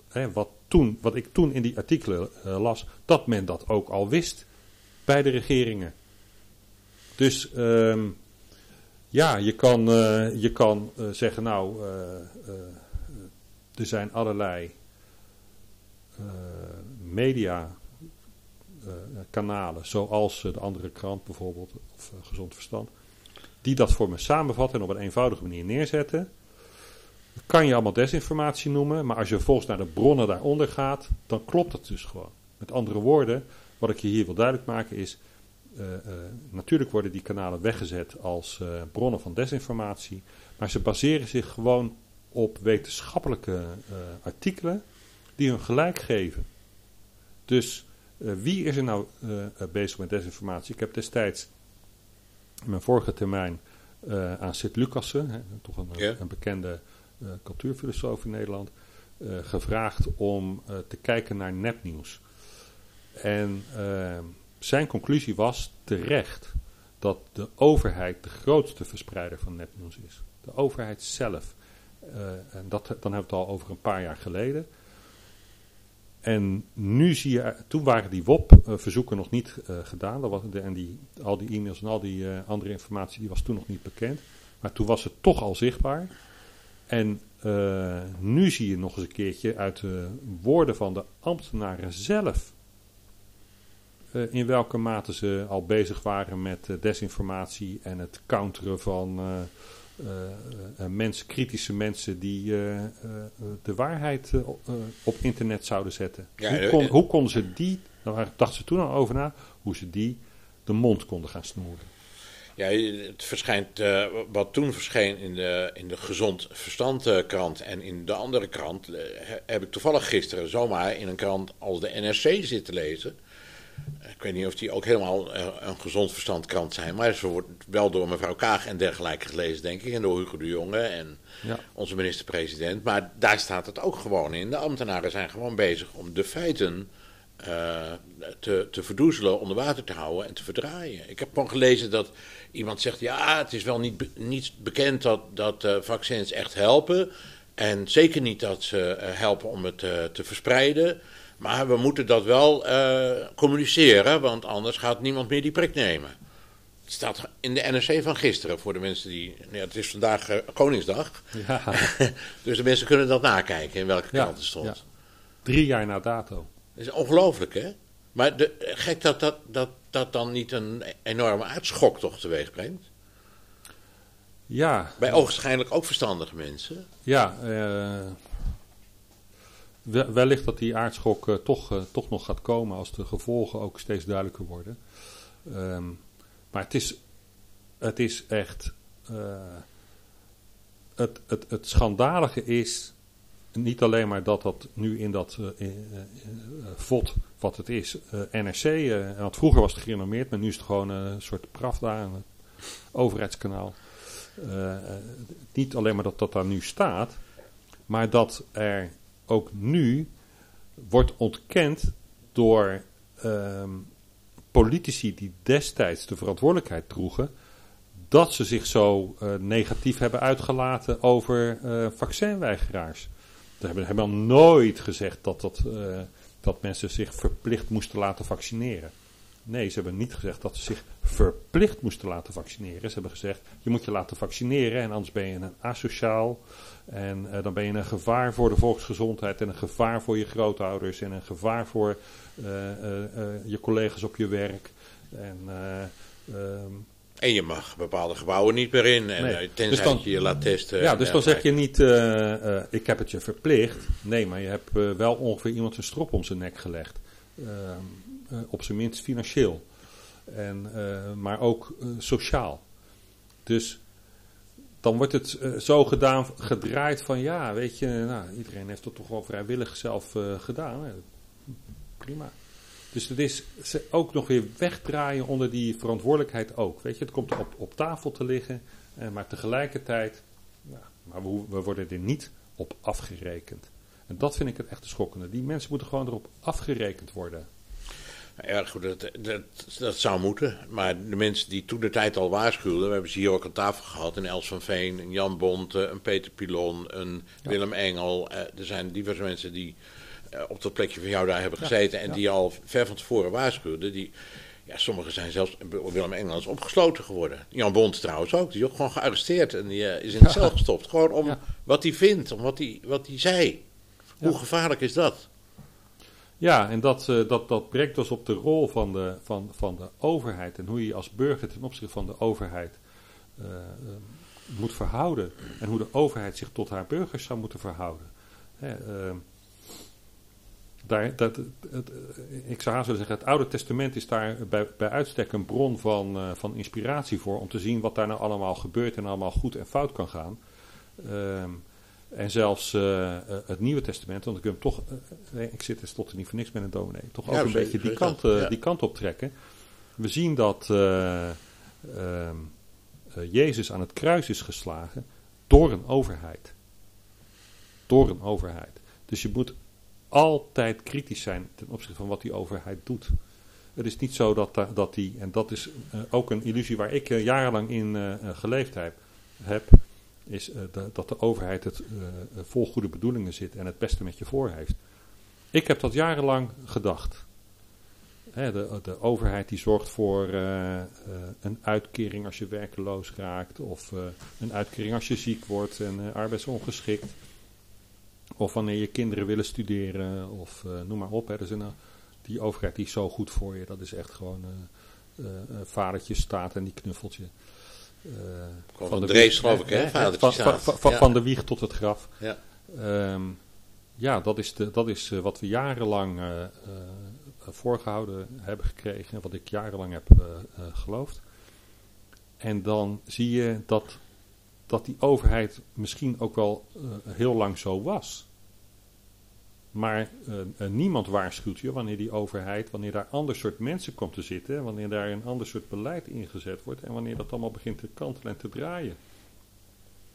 hè, wat, toen, wat ik toen in die artikelen uh, las, dat men dat ook al wist bij de regeringen. Dus um, ja, je kan, uh, je kan uh, zeggen, nou, er zijn allerlei media kanalen, zoals de andere krant bijvoorbeeld, of Gezond Verstand, die dat voor me samenvatten en op een eenvoudige manier neerzetten. Kan je allemaal desinformatie noemen, maar als je vervolgens naar de bronnen daaronder gaat, dan klopt dat dus gewoon. Met andere woorden, wat ik je hier wil duidelijk maken is, uh, uh, natuurlijk worden die kanalen weggezet als uh, bronnen van desinformatie, maar ze baseren zich gewoon op wetenschappelijke artikelen die hun gelijk geven. Dus wie is er nou bezig met desinformatie? Ik heb destijds in mijn vorige termijn aan Sid Lucassen, toch een, yeah. een bekende cultuurfilosoof in Nederland, gevraagd om te kijken naar nepnieuws. En zijn conclusie was terecht dat de overheid de grootste verspreider van nepnieuws is. De overheid zelf. En dat, dan hebben we het al over een paar jaar geleden. En nu zie je, toen waren die WOP-verzoeken nog niet gedaan. Dat was en die, al die e-mails en al die andere informatie die was toen nog niet bekend. Maar toen was het toch al zichtbaar. En nu zie je nog eens een keertje uit de woorden van de ambtenaren zelf uh, in welke mate ze al bezig waren met uh, desinformatie en het counteren van mensen, kritische mensen die de waarheid op internet zouden zetten. hoe, kon, hoe, konden ze die, daar dachten ze toen al over na, hoe ze die de mond konden gaan snoeren. Ja, het verschijnt, uh, wat toen verscheen in de, in de Gezond Verstand krant en in de andere krant, uh, heb ik toevallig gisteren zomaar in een krant als de NRC zitten lezen. Ik weet niet of die ook helemaal een gezond verstand krant zijn, maar ze wordt wel door mevrouw Kaag en dergelijke gelezen, denk ik, en door Hugo de Jonge en ja. onze minister-president. Maar daar staat het ook gewoon in. De ambtenaren zijn gewoon bezig om de feiten uh, te, te verdoezelen, onder water te houden en te verdraaien. Ik heb gewoon gelezen dat iemand zegt: ja, het is wel niet, niet bekend dat, dat uh, vaccins echt helpen. En zeker niet dat ze uh, helpen om het te verspreiden. Maar we moeten dat wel communiceren, want anders gaat niemand meer die prik nemen. Het staat in de NRC van gisteren voor de mensen die. Ja, het is vandaag Koningsdag. Ja. dus de mensen kunnen dat nakijken in welke krant het stond. Ja. Drie jaar na dato. Dat is ongelooflijk, hè? Maar de, gek dat dat, dat dat dan niet een enorme uitschok toch teweeg brengt? Ja. Bij ogenschijnlijk ook verstandige mensen. Ja, uh, wellicht dat die aardschok uh, toch, uh, toch nog gaat komen als de gevolgen ook steeds duidelijker worden. Um, maar het is, het is echt. het, het, het schandalige is niet alleen maar dat dat nu in dat uh, uh, VOD, wat het is, NRC, want vroeger was het gerenommeerd, maar nu is het gewoon een soort Pravda, een overheidskanaal. niet alleen maar dat dat daar nu staat, maar dat er ook nu wordt ontkend door ehm, politici die destijds de verantwoordelijkheid droegen, dat ze zich zo negatief hebben uitgelaten over vaccinweigeraars. We hebben helemaal nooit gezegd dat, dat, uh, dat mensen zich verplicht moesten laten vaccineren. Nee, ze hebben niet gezegd dat ze zich verplicht moesten laten vaccineren. Ze hebben gezegd, je moet je laten vaccineren en anders ben je een asociaal. En uh, dan ben je een gevaar voor de volksgezondheid en een gevaar voor je grootouders en een gevaar voor uh, je collega's op je werk. En ehm, en je mag bepaalde gebouwen niet meer in, en, nee. tenzij dus dan, je je laat testen. Ja, dus dan zeg je niet, uh, uh, ik heb het je verplicht. Nee, maar je hebt uh, wel ongeveer iemand een strop om zijn nek gelegd. Ehm, op zijn minst financieel. En, maar ook sociaal. Dus dan wordt het zo gedaan, gedraaid van ja, weet je, nou, iedereen heeft het toch wel vrijwillig zelf gedaan. Prima. Dus het is ook nog weer wegdraaien onder die verantwoordelijkheid ook. Weet je, het komt op, op tafel te liggen, eh, maar tegelijkertijd, nou, maar we, we, worden er niet op afgerekend. En dat vind ik het echt schokkende. Die mensen moeten gewoon erop afgerekend worden. Ja, goed, dat, dat, dat, zou moeten. Maar de mensen die toen de tijd al waarschuwden, we hebben ze hier ook aan tafel gehad, een Els van Veen, een Jan Bonte, een Peter Pilon, een Willem Engel. Eh, er zijn diverse mensen die op dat plekje van jou daar hebben gezeten en die al ver van tevoren waarschuwden. Die, ja, sommigen zijn zelfs, Willem Engels, opgesloten geworden. Jan Bond trouwens ook, die is ook gewoon gearresteerd en die uh, is in de cel gestopt. Gewoon om wat hij vindt, om wat hij, wat hij zei. Hoe gevaarlijk is dat? Ja, en dat, uh, dat, dat brengt dus op de rol van de, van, van de overheid en hoe je als burger ten opzichte van de overheid uh, moet verhouden. En hoe de overheid zich tot haar burgers zou moeten verhouden. Hè, daar, dat, het, ik zou haast willen zeggen, het Oude Testament is daar bij, bij uitstek een bron van, uh, van inspiratie voor. Om te zien wat daar nou allemaal gebeurt en allemaal goed en fout kan gaan. Um, en zelfs uh, het Nieuwe Testament, want ik heb toch, uh, ik zit tenslotte niet voor niks met een dominee, toch ja, ook een beetje die kant, ja. die kant op trekken. We zien dat uh, Jezus aan het kruis is geslagen door een overheid. Door een overheid. Dus je moet altijd kritisch zijn ten opzichte van wat die overheid doet. Het is niet zo dat, dat die, en dat is uh, ook een illusie waar ik uh, jarenlang in geleefd heb, is dat de overheid het vol goede bedoelingen zit en het beste met je voor heeft. Ik heb dat jarenlang gedacht. De, de, overheid die zorgt voor een uitkering als je werkeloos raakt, of een uitkering als je ziek wordt en arbeidsongeschikt. Of wanneer je kinderen willen studeren, of uh, noem maar op. Hè. Dus een, die overheid die is zo goed voor je. Dat is echt gewoon uh, uh, vadertje staat en die knuffelt je. van de drees, geloof ik, hè? Van, van, van, ja. van, de wieg tot het graf. Ja, um, ja dat is, de, dat is wat we jarenlang voorgehouden hebben gekregen. En wat ik jarenlang heb geloofd. En dan zie je dat, dat die overheid misschien ook wel uh, heel lang zo was. Maar uh, niemand waarschuwt je wanneer die overheid, wanneer daar ander soort mensen komt te zitten, wanneer daar een ander soort beleid ingezet wordt en wanneer dat allemaal begint te kantelen en te draaien.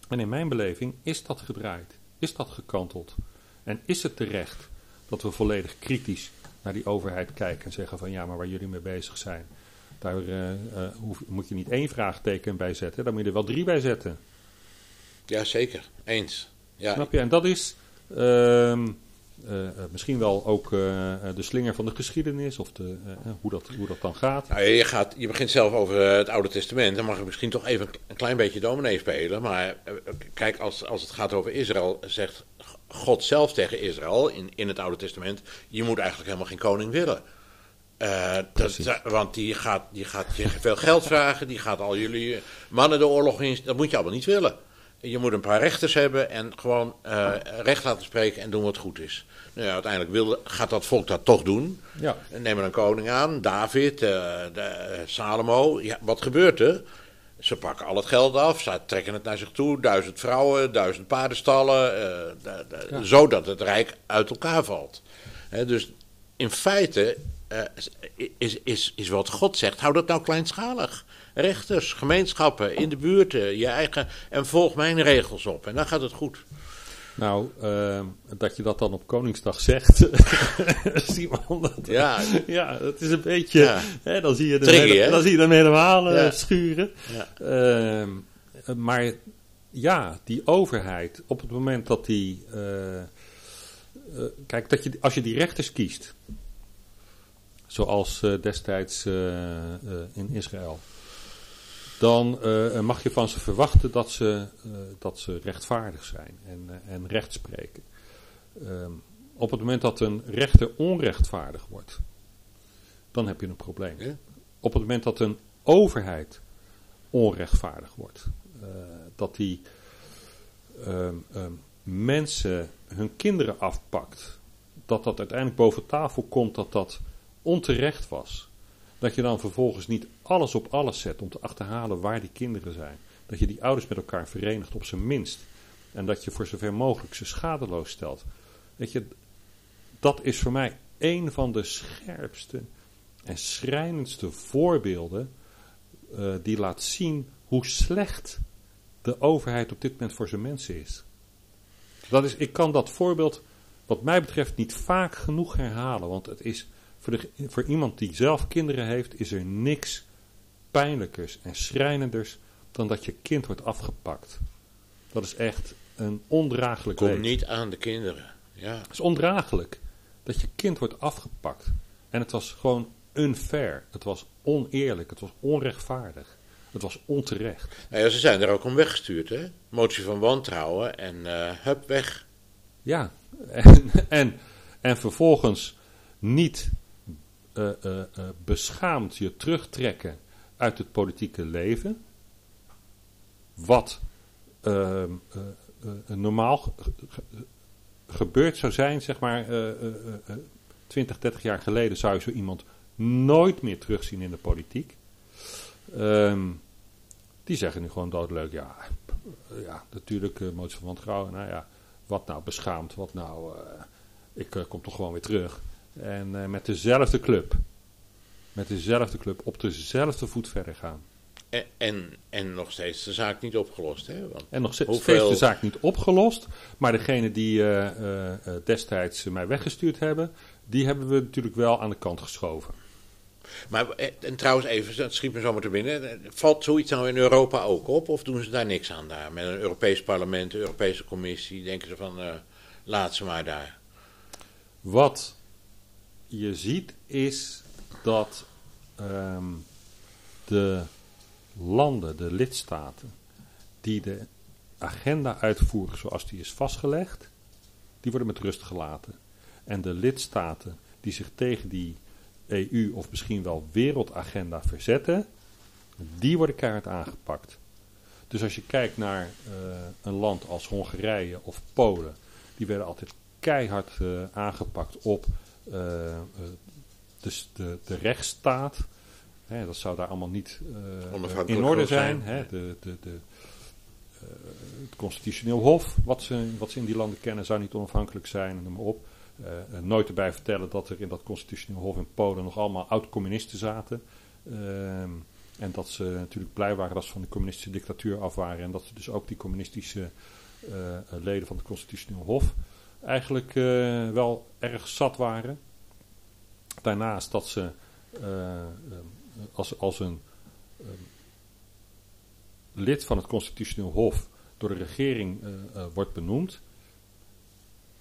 En in mijn beleving is dat gedraaid, is dat gekanteld. En is het terecht dat we volledig kritisch naar die overheid kijken en zeggen van ja, maar waar jullie mee bezig zijn, daar moet je niet één vraagteken bij zetten, daar moet je er wel drie bij zetten. Ja, zeker. Eens. Ja. Snap je? En dat is uh, misschien wel ook de slinger van de geschiedenis, of de, hoe, dat, hoe dat dan gaat. Nou, je, gaat, je begint zelf over het Oude Testament. Dan mag ik misschien toch even een klein beetje dominee spelen. Maar kijk, als, als het gaat over Israël, zegt God zelf tegen Israël in, in het Oude Testament: Je moet eigenlijk helemaal geen koning willen. Uh, dat, want die gaat, die gaat je veel geld vragen, die gaat al jullie mannen de oorlog in. Dat moet je allemaal niet willen. Je moet een paar rechters hebben en gewoon uh, recht laten spreken en doen wat goed is. Nou ja, uiteindelijk wil, gaat dat volk dat toch doen. Ja. Nemen een koning aan, David, uh, de, Salomo. Ja, wat gebeurt er? Ze pakken al het geld af, ze trekken het naar zich toe. Duizend vrouwen, duizend paardenstallen. Ja. Zodat het rijk uit elkaar valt. He, dus in feite is, is, is wat God zegt, hou dat nou kleinschalig rechters, gemeenschappen in de buurten, je eigen. En volg mijn regels op. En dan gaat het goed. Nou, uh, dat je dat dan op Koningsdag zegt, Simon. Dat, ja. ja, dat is een beetje. Ja. Hè, dan, zie je de hele, dan zie je hem helemaal ja. schuren. Ja. Uh, maar ja, die overheid, op het moment dat die. kijk, dat je, als je die rechters kiest, zoals destijds in Israël dan uh, mag je van ze verwachten dat ze, uh, dat ze rechtvaardig zijn en, uh, en recht spreken. Um, op het moment dat een rechter onrechtvaardig wordt, dan heb je een probleem. Op het moment dat een overheid onrechtvaardig wordt, dat die um, um, mensen hun kinderen afpakt, dat dat uiteindelijk boven tafel komt dat dat onterecht was dat je dan vervolgens niet alles op alles zet om te achterhalen waar die kinderen zijn. Dat je die ouders met elkaar verenigt op zijn minst. En dat je voor zover mogelijk ze schadeloos stelt. Weet je, dat is voor mij een van de scherpste en schrijnendste voorbeelden uh, die laat zien hoe slecht de overheid op dit moment voor zijn mensen is. Dat is. Ik kan dat voorbeeld wat mij betreft niet vaak genoeg herhalen, want het is voor, de, voor iemand die zelf kinderen heeft, is er niks pijnlijkers en schrijnenders dan dat je kind wordt afgepakt. Dat is echt een ondraaglijk Kom niet aan de kinderen. Ja. Het is ondraaglijk dat je kind wordt afgepakt. En het was gewoon unfair. Het was oneerlijk. Het was onrechtvaardig. Het was onterecht. Nou ja, ze zijn er ook om weggestuurd, hè? Motie van wantrouwen en uh, hup, weg. Ja, en, en, en vervolgens niet uh, beschaamd je terugtrekken uit het politieke leven. Wat ehm, normaal gebeurd zou zijn, zeg maar 20, 30 jaar geleden zou je zo iemand nooit meer terugzien in de politiek. Um, die zeggen nu gewoon doodleuk, ja, ja natuurlijk uh, motie van wantrouwen, nou ja, wat nou beschaamd, wat nou, ik kom toch gewoon weer terug. En uh, met dezelfde club. Met dezelfde club op dezelfde voet verder gaan. En, en, en nog steeds de zaak niet opgelost. Hè? Want en nog steeds, hoeveel... de zaak niet opgelost. Maar degene die uh, uh, destijds mij weggestuurd hebben, die hebben we natuurlijk wel aan de kant geschoven. Maar en trouwens even, dat schiet me zomaar te binnen. Valt zoiets nou in Europa ook op? Of doen ze daar niks aan daar? Met een Europees parlement, een Europese commissie, denken ze van laat ze maar daar. Wat je ziet is dat um, de landen, de lidstaten, die de agenda uitvoeren zoals die is vastgelegd, die worden met rust gelaten. En de lidstaten die zich tegen die EU of misschien wel wereldagenda verzetten, die worden keihard aangepakt. Dus als je kijkt naar uh, een land als Hongarije of Polen, die werden altijd keihard uh, aangepakt op dus de, de rechtsstaat. Hè, dat zou daar allemaal niet Onafhankelijk in orde zijn. zijn. Hè. De, de, de, het constitutioneel hof, wat ze, wat ze in die landen kennen, zou niet onafhankelijk zijn. Noem maar op. Uh, nooit erbij vertellen dat er in dat constitutioneel hof in Polen nog allemaal oud-communisten zaten. Ehm, en dat ze natuurlijk blij waren dat ze van de communistische dictatuur af waren. En dat ze dus ook die communistische leden van het constitutioneel hof eigenlijk wel erg zat waren. Daarnaast dat ze als, als een lid van het constitutioneel hof door de regering uh, uh, wordt benoemd.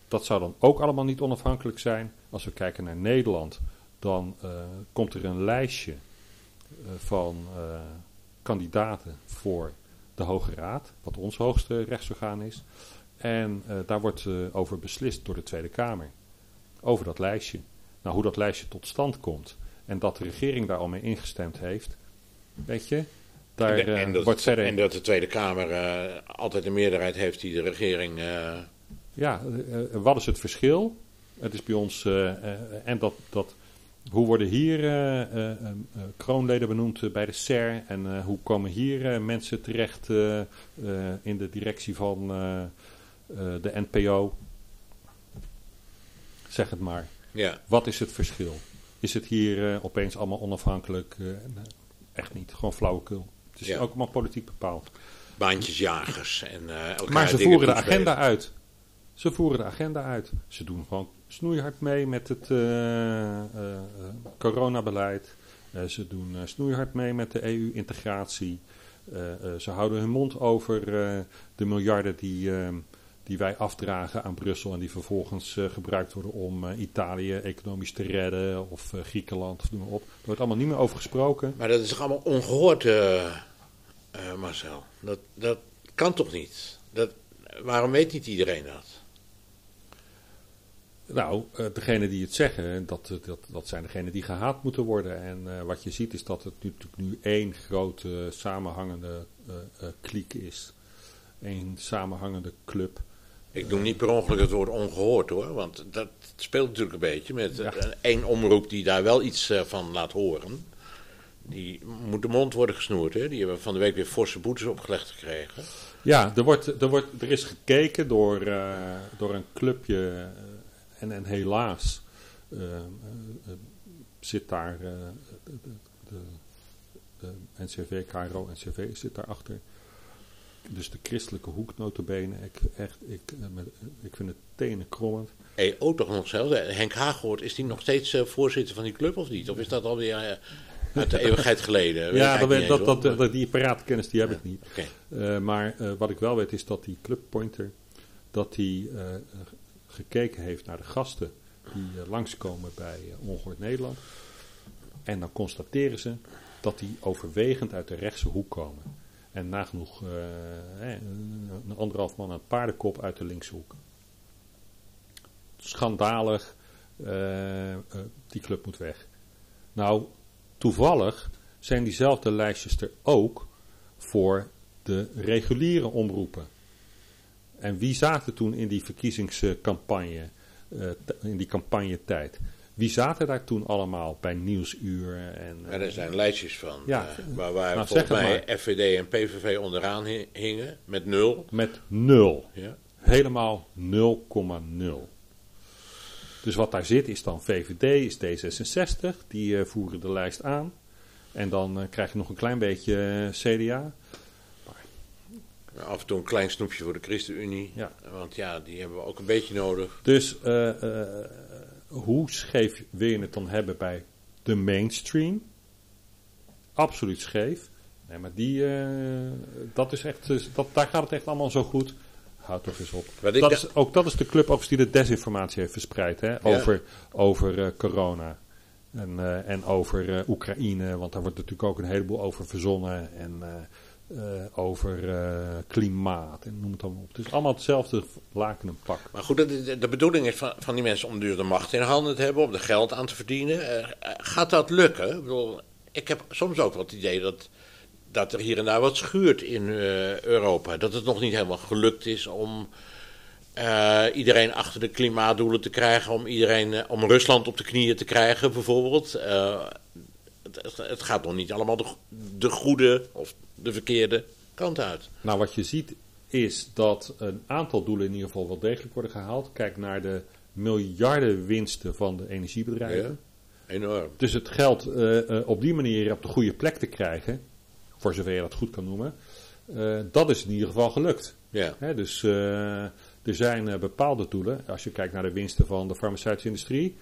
Dat zou dan ook allemaal niet onafhankelijk zijn. Als we kijken naar Nederland, dan uh, komt er een lijstje van kandidaten voor de Hoge Raad, wat ons hoogste rechtsorgaan is. En daar wordt over beslist door de Tweede Kamer. Over dat lijstje. Nou, hoe dat lijstje tot stand komt en dat de regering daar al mee ingestemd heeft, weet je, daar en, en, dat, wordt verder... en dat de Tweede Kamer altijd een meerderheid heeft die de regering... Ja, wat is het verschil? Het is bij ons... en dat, dat, hoe worden hier kroonleden benoemd bij de SER? En hoe komen hier mensen terecht in de directie van de NPO? Zeg het maar. Ja. Wat is het verschil? Is het hier opeens allemaal onafhankelijk? echt niet, gewoon flauwekul. Het is Ja. ook allemaal politiek bepaald. baantjesjagers en eh elkaar Maar ze voeren de agenda uit. Ze voeren de agenda uit. Ze doen gewoon snoeihard mee met het eh, eh, eh, coronabeleid. Eh, ze doen eh, snoeihard mee met de EU-integratie. Eh, eh, ze houden hun mond over eh, de miljarden die, eh, die wij afdragen aan Brussel. En die vervolgens eh, gebruikt worden om eh, Italië economisch te redden. Of eh, Griekenland, of noem maar op. Er wordt allemaal niet meer over gesproken. Maar dat is toch allemaal ongehoord, eh, eh, Marcel? Dat, dat kan toch niet? Dat, waarom weet niet iedereen dat? Nou, degenen die het zeggen, dat, dat, dat zijn degenen die gehaat moeten worden. En wat je ziet is dat het nu, natuurlijk nu één grote samenhangende kliek is. Eén samenhangende club. Ik doe niet per ongeluk het woord ongehoord hoor, want dat speelt natuurlijk een beetje met Ja. één omroep die daar wel iets eh, van laat horen. Die moet de mond worden gesnoerd, hè? Die hebben van de week weer forse boetes opgelegd gekregen. Ja, er, wordt, er, wordt, er is gekeken door, eh, door een clubje. eh, en, en helaas zit daar de, de, de, de NCV, KRO, NCV zit daarachter. Dus de christelijke hoek notabene. Ik, echt, ik, eh, met, ik vind het tenen krommend. EO toch nog zelfs. Henk Haaghoort, is die nog steeds eh, voorzitter van die club of niet? Of is dat alweer eh, uit de eeuwigheid geleden? Ja, dat, dat, dat, die paraatkennis die heb ik niet. Eh, maar eh, wat ik wel weet is dat die clubpointer dat die eh, gekeken heeft naar de gasten die eh, langskomen bij eh, Ongehoord Nederland. En dan constateren ze dat die overwegend uit de rechtse hoek komen. En nagenoeg eh, een een anderhalf man het paardenkop uit de linkse hoek. Schandalig. eh, eh, die club moet weg. Nou, toevallig zijn diezelfde lijstjes er ook voor de reguliere omroepen. En wie zaten toen in die verkiezingscampagne, eh, in die campagnetijd? Wie zaten daar toen allemaal bij Nieuwsuur? En, Ja, er zijn lijstjes van. Ja. eh, waar waar Nou, volgens mij FVD en PVV onderaan hi- hingen. Met nul. Met nul. Ja. Helemaal 0,0. Dus wat daar zit is dan VVD, is D66, die eh, voeren de lijst aan. En dan eh, krijg je nog een klein beetje CDA. Af en toe een klein snoepje voor de ChristenUnie. Ja. Want ja, die hebben we ook een beetje nodig. Dus eh, hoe scheef wil je het dan hebben bij de mainstream? Absoluut scheef. Nee, maar die, eh, dat is echt, dus dat, daar gaat het echt allemaal zo goed. Houd toch eens op. Dat da- is, ook dat is de club overigens die de desinformatie heeft verspreid hè, over, over eh, corona. En, eh, en over Oekraïne, want daar wordt natuurlijk ook een heleboel over verzonnen. En eh, over eh, klimaat en noem het allemaal op. Het is allemaal hetzelfde laken en pak. Maar goed, de, de, bedoeling is van, van die mensen om dus de macht in handen te hebben, om er geld aan te verdienen. Eh, gaat dat lukken? Ik bedoel, ik heb soms ook wat het idee dat, dat er hier en daar wat schuurt in Europa. Dat het nog niet helemaal gelukt is om iedereen achter de klimaatdoelen te krijgen, om, iedereen, om Rusland op de knieën te krijgen bijvoorbeeld. Het, het, het gaat nog niet allemaal de, de goede of de verkeerde kant uit. Nou, wat je ziet is dat een aantal doelen in ieder geval wel degelijk worden gehaald. Kijk naar de miljarden winsten van de energiebedrijven. Ja, enorm. Dus het geld uh, op die manier op de goede plek te krijgen, voor zover je dat goed kan noemen, uh, dat is in ieder geval gelukt. Ja. Hè, dus er zijn bepaalde doelen. Als je kijkt naar de winsten van de farmaceutische industrie,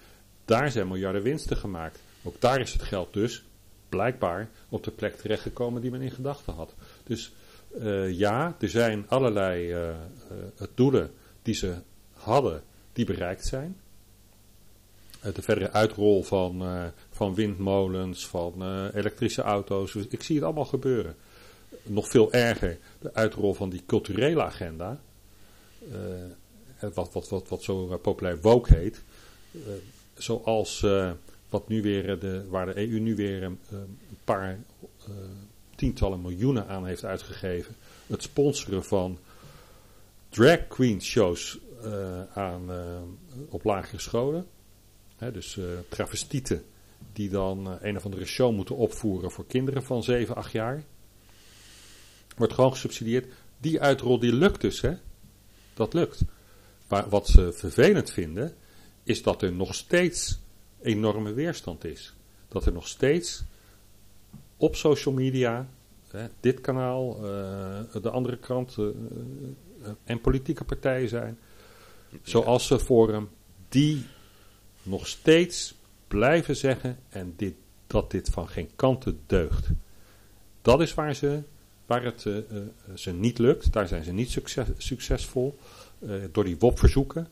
daar zijn miljarden winsten gemaakt. Ook daar is het geld dus blijkbaar op de plek terechtgekomen die men in gedachten had. Dus uh, ja, er zijn allerlei uh, uh, doelen die ze hadden, die bereikt zijn. de verdere uitrol van, van windmolens, van elektrische auto's. Dus ik zie het allemaal gebeuren. Nog veel erger, de uitrol van die culturele agenda. wat, wat, wat, wat zo populair woke heet. zoals wat nu weer de, waar de EU nu weer een, een paar tientallen miljoenen aan heeft uitgegeven. Het sponsoren van drag queen shows uh, aan, uh, op lagere scholen. Dus travestieten die dan een of andere show moeten opvoeren voor kinderen van 7, 8 jaar. Wordt gewoon gesubsidieerd. Die uitrol die lukt dus, hè. Dat lukt. Maar wat ze vervelend vinden, is dat er nog steeds enorme weerstand is. Dat er nog steeds op social media, hè, dit kanaal, uh, de andere krant uh, en politieke partijen zijn, zoals ze Forum, die nog steeds blijven zeggen en dit, dat dit van geen kanten deugt. Dat is waar, ze, waar het ze niet lukt, daar zijn ze niet succes, succesvol. door die WOP-verzoeken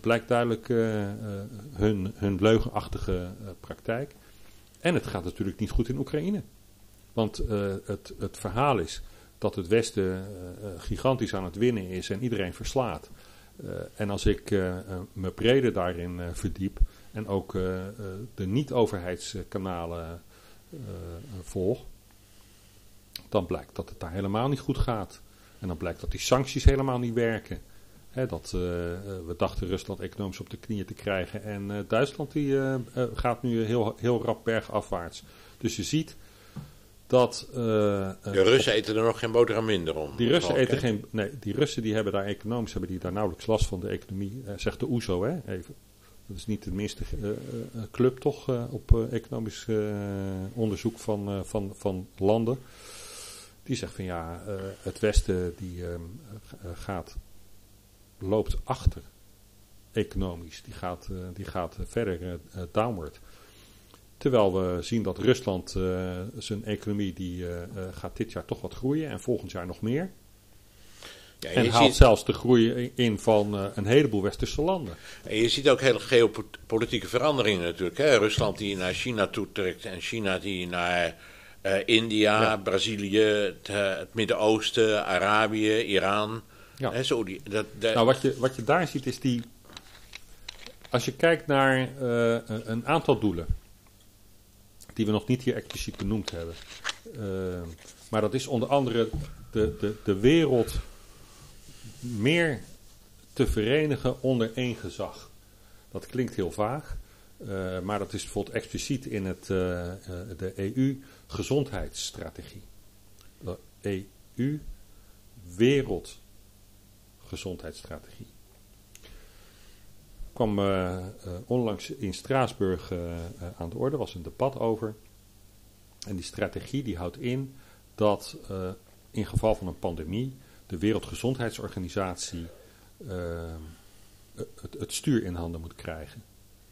blijkt duidelijk hun, hun leugenachtige praktijk. En het gaat natuurlijk niet goed in Oekraïne. Want het, het verhaal is dat het Westen gigantisch aan het winnen is en iedereen verslaat. En als ik me breder daarin verdiep en ook de niet-overheidskanalen volg, dan blijkt dat het daar helemaal niet goed gaat. En dan blijkt dat die sancties helemaal niet werken. He, dat, we dachten Rusland economisch op de knieën te krijgen en Duitsland die, gaat nu heel, heel rap bergafwaarts. Dus je ziet dat... De Russen eten er nog geen boterham minder om. Die Russen eten geen... Nee, die Russen die hebben daar economisch hebben die daar nauwelijks last van de economie. Zegt de OESO, hè, even. Dat is niet de minste club toch op economisch onderzoek van, van, van landen. Die zegt van ja, het Westen die ehm, gaat, loopt achter economisch. Die gaat, die gaat verder downward. Terwijl we zien dat Rusland uh, zijn economie die uh, gaat dit jaar toch wat groeien en volgend jaar nog meer. Ja, en haalt ziet, zelfs de groei in van uh, een heleboel westerse landen. En je ziet ook hele geopolitieke veranderingen natuurlijk. Hè? Rusland die naar China toetrekt en China die naar India, ja. Brazilië, het, het Midden-Oosten, Arabië, Iran. Ja. Hè, zo die, dat, dat... Nou, wat je, wat je daar ziet is die... Als je kijkt naar een aantal doelen die we nog niet hier expliciet benoemd hebben. Uh, maar dat is onder andere de, de, de wereld meer te verenigen onder één gezag. Dat klinkt heel vaag, uh, maar dat is bijvoorbeeld expliciet in het, de EU-gezondheidsstrategie. De EU-wereldgezondheidsstrategie kwam uh, onlangs in Straatsburg uh, aan de orde, was een debat over. En die strategie die houdt in dat in geval van een pandemie de Wereldgezondheidsorganisatie het, het, stuur in handen moet krijgen.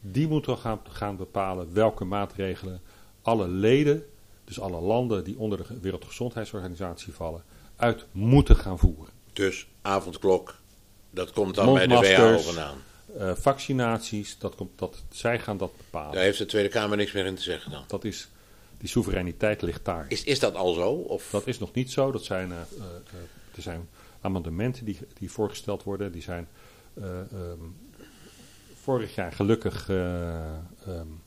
Die moet dan gaan bepalen welke maatregelen alle leden, dus alle landen die onder de Wereldgezondheidsorganisatie vallen, uit moeten gaan voeren. Dus avondklok, dat komt dan bij de WHO vandaan. Uh, vaccinaties, dat komt, dat, zij gaan dat bepalen. Daar heeft de Tweede Kamer niks meer in te zeggen dan. Dat is, die soevereiniteit ligt daar. Is, is dat al zo? Of? Dat is nog niet zo. Dat zijn, uh, uh, er zijn amendementen die, die voorgesteld worden. Die zijn um, vorig jaar gelukkig um,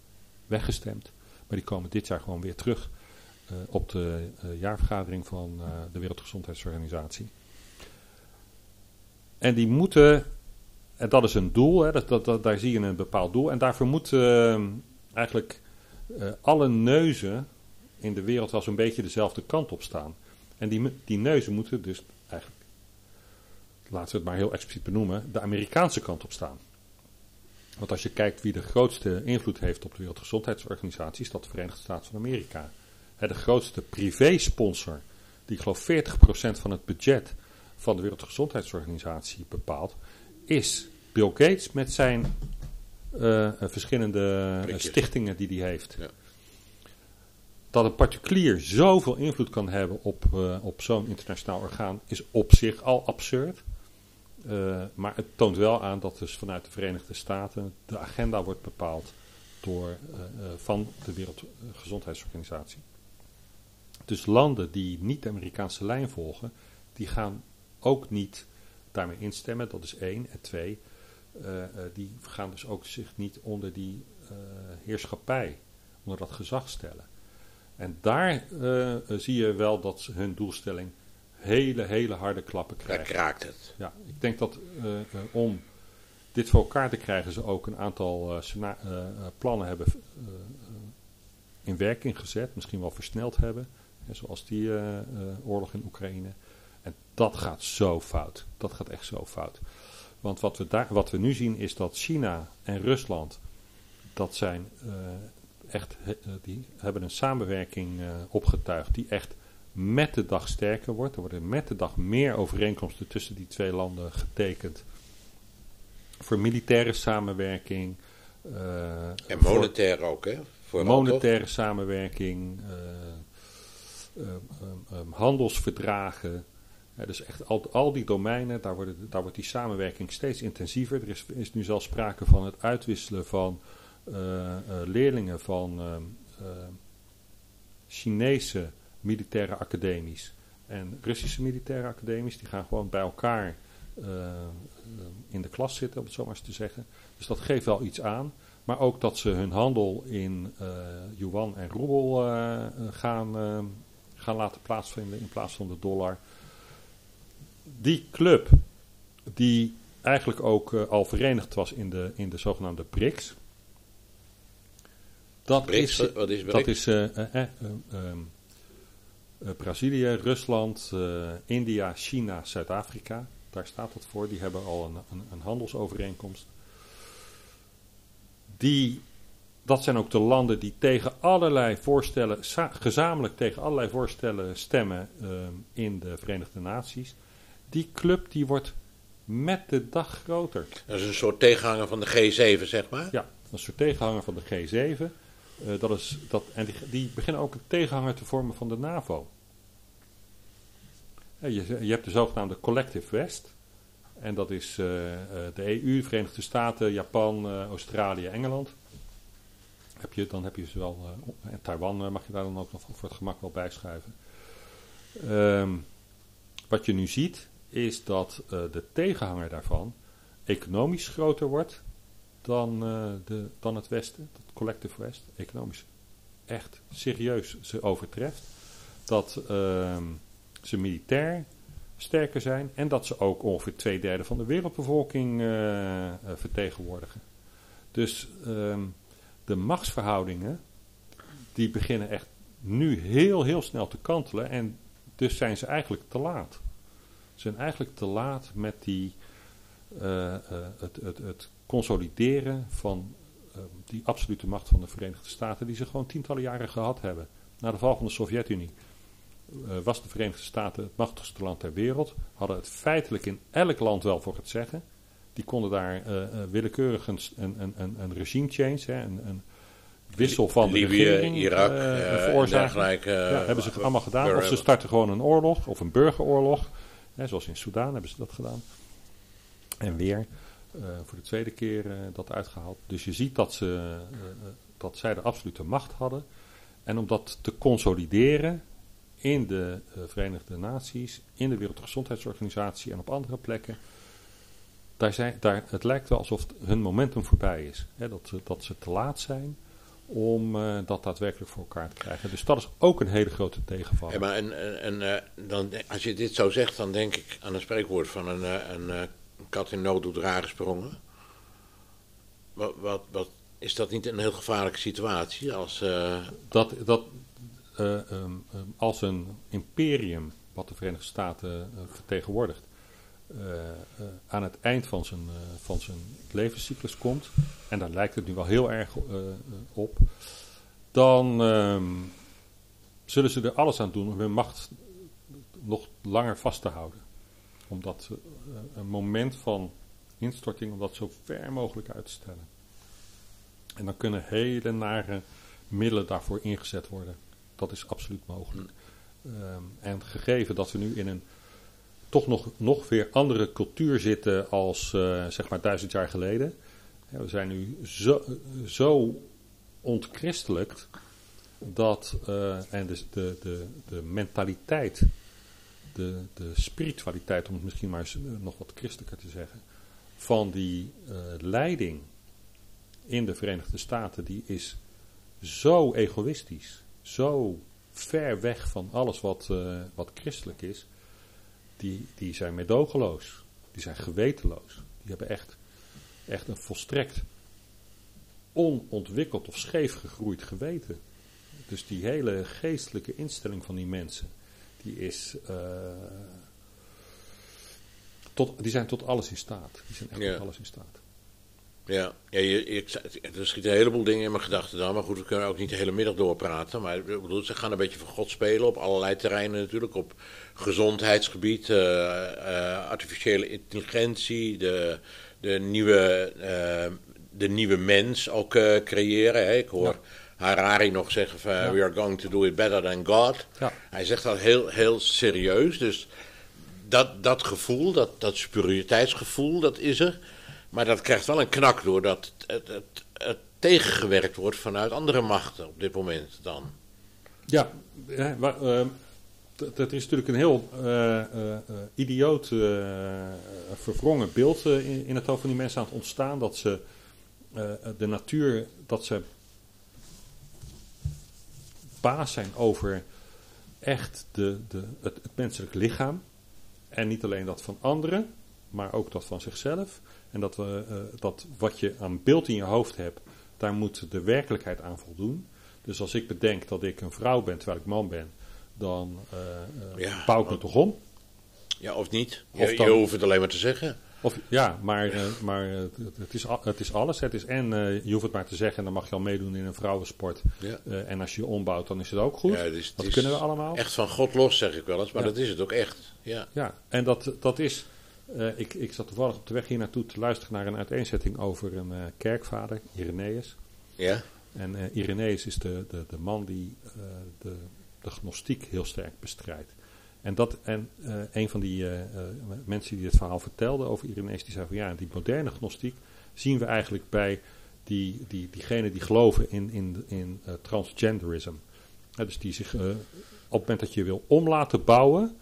weggestemd. Maar die komen dit jaar gewoon weer terug op de jaarvergadering van de Wereldgezondheidsorganisatie. En die moeten en dat is een doel, hè, dat, dat, daar zie je een bepaald doel. En daarvoor moet uh, eigenlijk eh, alle neuzen in de wereld wel zo'n beetje dezelfde kant op staan. En die, die neuzen moeten dus eigenlijk, laten we het maar heel expliciet benoemen, de Amerikaanse kant op staan. Want als je kijkt wie de grootste invloed heeft op de Wereldgezondheidsorganisatie, is dat de Verenigde Staten van Amerika. de grootste privé-sponsor, die ik geloof 40% van het budget van de Wereldgezondheidsorganisatie bepaalt, is Bill Gates met zijn uh, verschillende stichtingen die hij heeft. Ja. Dat een particulier zoveel invloed kan hebben op, uh, op zo'n internationaal orgaan is op zich al absurd. Uh, maar het toont wel aan dat dus vanuit de Verenigde Staten de agenda wordt bepaald door, van de Wereldgezondheidsorganisatie. Dus landen die niet de Amerikaanse lijn volgen, die gaan ook niet daarmee instemmen. Dat is één. En twee, uh, die gaan dus ook zich niet onder die uh, heerschappij, onder dat gezag stellen. En daar zie je wel dat hun doelstelling hele, hele harde klappen krijgt. Daar kraakt het. Ja, ik denk dat om dit voor elkaar te krijgen ze ook een aantal plannen hebben in werking gezet, misschien wel versneld hebben. Zoals die oorlog in Oekraïne. En dat gaat zo fout. Dat gaat echt zo fout. Want wat we, daar, wat we nu zien is dat China en Rusland, dat zijn uh, echt, uh, die hebben een samenwerking uh, opgetuigd die echt met de dag sterker wordt. Er worden met de dag meer overeenkomsten tussen die twee landen getekend. Voor militaire samenwerking. en monetair ook, hè? Voor monetaire samenwerking. handelsverdragen dus echt al, al die domeinen, daar, worden, daar wordt die samenwerking steeds intensiever. Er is, is nu zelfs sprake van het uitwisselen van uh, uh, leerlingen van uh, Chinese militaire academies en Russische militaire academies. Die gaan gewoon bij elkaar in de klas zitten, om het zo maar eens te zeggen. Dus dat geeft wel iets aan. Maar ook dat ze hun handel in yuan en roebel gaan, gaan laten plaatsvinden in plaats van de dollar die club, die eigenlijk ook uh, al verenigd was in de, in de zogenaamde BRICS. Dat BRICS, is, wat is BRICS? Dat is uh, uh, um, Brazilië, Rusland, India, China, Zuid-Afrika. Daar staat dat voor. Die hebben al een, een, een handelsovereenkomst. Die dat zijn ook de landen die tegen allerlei voorstellen, gezamenlijk tegen allerlei voorstellen stemmen uh, in de Verenigde Naties die club die wordt met de dag groter. Dat is een soort tegenhanger van de G7, zeg maar? Ja, een soort tegenhanger van de G7. Uh, dat is, dat, en die, die, beginnen ook een tegenhanger te vormen van de NAVO. je, je, hebt de zogenaamde Collective West. En dat is uh, de EU, de Verenigde Staten, Japan, Australië, Engeland. Heb je, dan heb je zowel, en Taiwan mag je daar dan ook nog voor het gemak wel bijschuiven. Um, wat je nu ziet, is dat uh, de tegenhanger daarvan economisch groter wordt dan, uh, de, dan het Westen, het Collective West, economisch echt serieus ze overtreft. Dat uh, ze militair sterker zijn en dat ze ook ongeveer twee derde van de wereldbevolking uh, vertegenwoordigen. Dus ehm, de machtsverhoudingen die beginnen echt nu heel heel snel te kantelen en dus zijn ze eigenlijk te laat. Ze zijn eigenlijk te laat met die, uh, uh, het, het, het, consolideren van uh, die absolute macht van de Verenigde Staten, die ze gewoon tientallen jaren gehad hebben. Na de val van de Sovjet-Unie was de Verenigde Staten het machtigste land ter wereld, hadden het feitelijk in elk land wel voor het zeggen. Die konden daar willekeurig een, een, een, een regime change, hè, een, een wissel van Libië, de regering Irak, uh, veroorzaken. Ja, hebben ze het allemaal gedaan. Of ze starten gewoon een oorlog of een burgeroorlog. Zoals in Soudaan hebben ze dat gedaan. En weer uh, voor de tweede keer dat uitgehaald. Dus je ziet dat, ze, dat zij de absolute macht hadden. En om dat te consolideren in de Verenigde Naties, in de Wereldgezondheidsorganisatie en op andere plekken. Daar zijn, daar, het lijkt wel alsof hun momentum voorbij is. Hè, dat, dat ze te laat zijn om uh, dat daadwerkelijk voor elkaar te krijgen. Dus dat is ook een hele grote tegenvaller. Ja, maar en, en, uh, dan, als je dit zo zegt, dan denk ik aan een spreekwoord van een, uh, een kat in nood doet raar gesprongen. Wat, wat, wat is dat niet een heel gevaarlijke situatie als... Dat, dat uh, um, als een imperium, wat de Verenigde Staten uh, vertegenwoordigt, aan het eind van zijn, van zijn levenscyclus komt, en daar lijkt het nu wel heel erg op, dan um, zullen ze er alles aan doen om hun macht nog langer vast te houden. Omdat een moment van instorting, om dat zo ver mogelijk uit te stellen. En dan kunnen hele nare middelen daarvoor ingezet worden. Dat is absoluut mogelijk. Ehm, en gegeven dat we nu in een toch nog, nog weer andere cultuur zitten als uh, zeg maar duizend jaar geleden. we zijn nu zo, zo ontchristelijk dat uh, en dus de, de, de mentaliteit, de, de spiritualiteit, om het misschien maar eens, nog wat christelijker te zeggen, van die leiding in de Verenigde Staten, die is zo egoïstisch, zo ver weg van alles wat, wat christelijk is, die, die zijn medogeloos, die zijn gewetenloos, die hebben echt, echt een volstrekt onontwikkeld of scheef gegroeid geweten. Dus die hele geestelijke instelling van die mensen, die is... Uh, tot, die zijn tot alles in staat. Die zijn echt Ja. tot alles in staat. Ja, ja je, ik, er schieten een heleboel dingen in mijn gedachten dan. Maar goed, we kunnen ook niet de hele middag doorpraten. Maar ik bedoel, ze gaan een beetje van God spelen op allerlei terreinen natuurlijk. Op gezondheidsgebied, eh, eh, artificiële intelligentie, de, de, nieuwe, eh, de nieuwe mens ook creëren. Hè. Ik hoor Ja. Harari nog zeggen van, Ja. we are going to do it better than God. Ja. Hij zegt dat heel, heel serieus. Dus dat, dat gevoel, dat, dat superioriteitsgevoel, dat is er. Maar dat krijgt wel een knak doordat het, het, het, tegengewerkt wordt vanuit andere machten op dit moment dan. Ja, ja wa- ehm, dat is natuurlijk een heel eh, eh, idioot, verwrongen beeld in, in het hoofd van die mensen aan het ontstaan. Dat ze de natuur, dat ze baas zijn over echt de, de, het menselijk lichaam. En niet alleen dat van anderen, maar ook dat van zichzelf. En dat, we, eh, dat wat je aan beeld in je hoofd hebt, daar moet de werkelijkheid aan voldoen. Dus als ik bedenk dat ik een vrouw ben terwijl ik man ben, dan eh, Ja, bouw ik me toch om. Ja, of niet? Of je, dan- je hoeft het alleen maar te zeggen. Of, ja, maar, maar het, het is, het is alles. Het is en je hoeft het maar te zeggen en dan mag je al meedoen in een vrouwensport. Ja. En als je je ombouwt, dan is het ook goed. Ja, het is- het dat kunnen we allemaal. Echt van God los, zeg ik wel eens. Maar Ja. dat is het ook echt. Ja. Ja, en dat, dat is. Eh, ik, ik zat toevallig op de weg hier naartoe te luisteren naar een uiteenzetting over een eh, kerkvader, Irenaeus. Ja? En eh Irenaeus is de, de, de man die de, de gnostiek heel sterk bestrijdt. En, dat, en een van die mensen die het verhaal vertelde over Irenaeus, die zei van ja, die moderne gnostiek zien we eigenlijk bij die, die, diegenen die geloven in, in, in transgenderism. Dus die zich op het moment dat je wil om laten bouwen,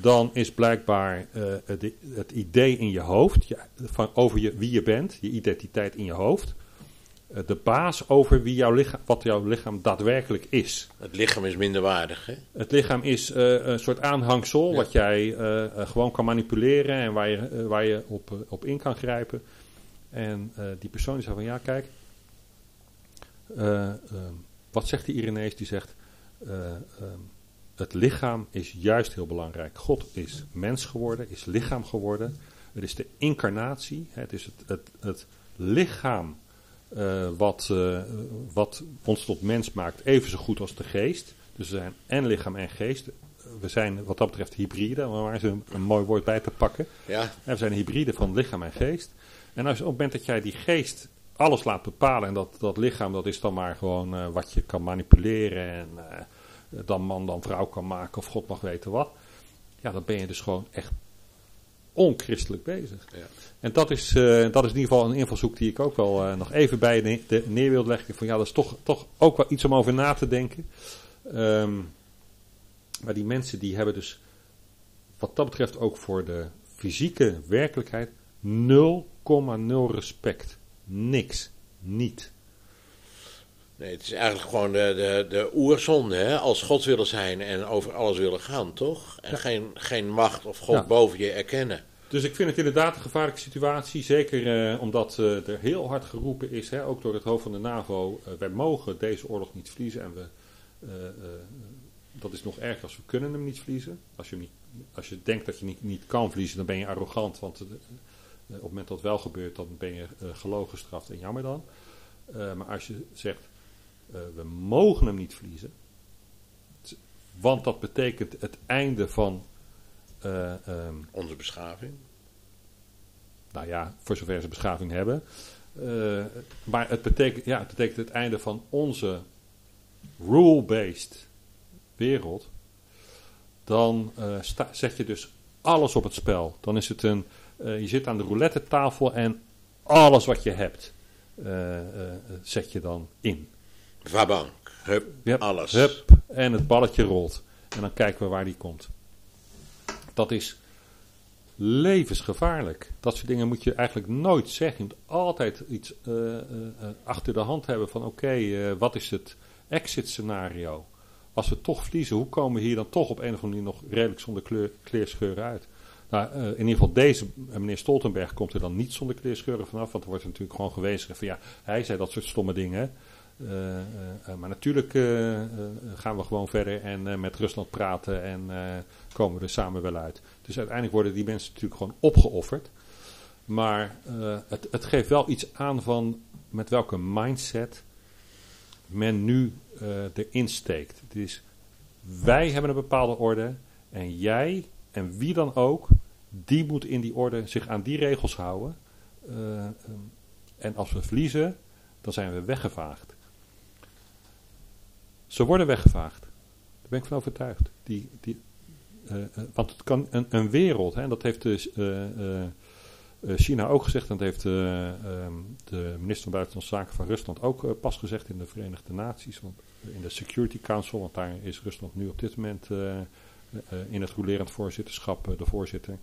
dan is blijkbaar eh, het, het idee in je hoofd, je, van, over je, wie je bent, je identiteit in je hoofd, eh, de baas over wie jouw lichaam, wat jouw lichaam daadwerkelijk is. Het lichaam is minder waardig, hè? Het lichaam is eh, een soort aanhangsel Ja. wat jij gewoon kan manipuleren en waar je, waar je op, op in kan grijpen. En die persoon die zei van ja, kijk, eh, ehm, wat zegt die Irenees? Die zegt, eh, ehm, het lichaam is juist heel belangrijk. God is mens geworden, is lichaam geworden. Het is de incarnatie, het is het, het, het lichaam eh, wat, eh, wat ons tot mens maakt, even zo goed als de geest. Dus we zijn en lichaam en geest. We zijn wat dat betreft hybride, om maar eens een, een mooi woord bij te pakken. Ja, En we zijn hybride van lichaam en geest. En als, op het moment dat jij die geest alles laat bepalen en dat, dat lichaam dat is dan maar gewoon eh, wat je kan manipuleren en dan man dan vrouw kan maken of God mag weten wat. Ja, dan ben je dus gewoon echt onchristelijk bezig. Ja. En dat is, eh, dat is in ieder geval een invalshoek die ik ook wel eh, nog even bij de, de neer wil leggen. Van ja, dat is toch, toch ook wel iets om over na te denken. Ehm, maar die mensen die hebben dus wat dat betreft ook voor de fysieke werkelijkheid 0,0 respect. Niks. Niet. Nee, het is eigenlijk gewoon de, de, de oerzonde, hè? Als God willen zijn en over alles willen gaan, toch? En Ja. geen, geen macht of God Ja. boven je erkennen. Dus ik vind het inderdaad een gevaarlijke situatie. Zeker eh, omdat eh, er heel hard geroepen is, hè, ook door het hoofd van de NAVO. eh, wij mogen deze oorlog niet verliezen. En we, dat is nog erger als we kunnen hem niet verliezen. Als je, hem niet, als je denkt dat je niet, niet kan verliezen, dan ben je arrogant. Want op het moment dat het wel gebeurt, dan ben je gelogen gestraft en jammer dan. Maar als je zegt, eh, we mogen hem niet verliezen. Want dat betekent het einde van... eh, ehm, Onze beschaving. nou ja, voor zover ze beschaving hebben. Eh, maar het betekent, ja, het betekent het einde van onze rule-based wereld. Dan sta- zet je dus alles op het spel. Dan is het een, je zit aan de roulette tafel en alles wat je hebt zet je dan in. Vabank. Hup, alles. Hup, en het balletje rolt. En dan kijken we waar die komt. Dat is levensgevaarlijk. Dat soort dingen moet je eigenlijk nooit zeggen. Je moet altijd iets eh, eh, eh, achter de hand hebben van oké, wat is het exit scenario? Als we toch verliezen, hoe komen we hier dan toch op een of andere manier nog redelijk zonder kleur, kleerscheuren uit? Nou, in ieder geval deze, meneer Stoltenberg, komt er dan niet zonder kleerscheuren vanaf. Want er wordt natuurlijk gewoon gewezen van ja, hij zei dat soort stomme dingen. Eh, eh, eh, maar natuurlijk gaan we gewoon verder en met Rusland praten en komen we er samen wel uit. Dus uiteindelijk worden die mensen natuurlijk gewoon opgeofferd. Maar het, het geeft wel iets aan van met welke mindset men nu erin steekt. Het is, wij hebben een bepaalde orde en jij en wie dan ook, die moet in die orde zich aan die regels houden. En als we verliezen, dan zijn we weggevaagd. Ze worden weggevaagd. Daar ben ik van overtuigd. Die, die, eh, eh, want het kan een, een wereld, hè, en dat heeft dus, eh, China ook gezegd, en dat heeft eh, ehm, de minister van Buitenlandse Zaken van Rusland ook pas gezegd in de Verenigde Naties, want, in de Security Council, want daar is Rusland nu op dit moment in het rolerend voorzitterschap de voorzitter.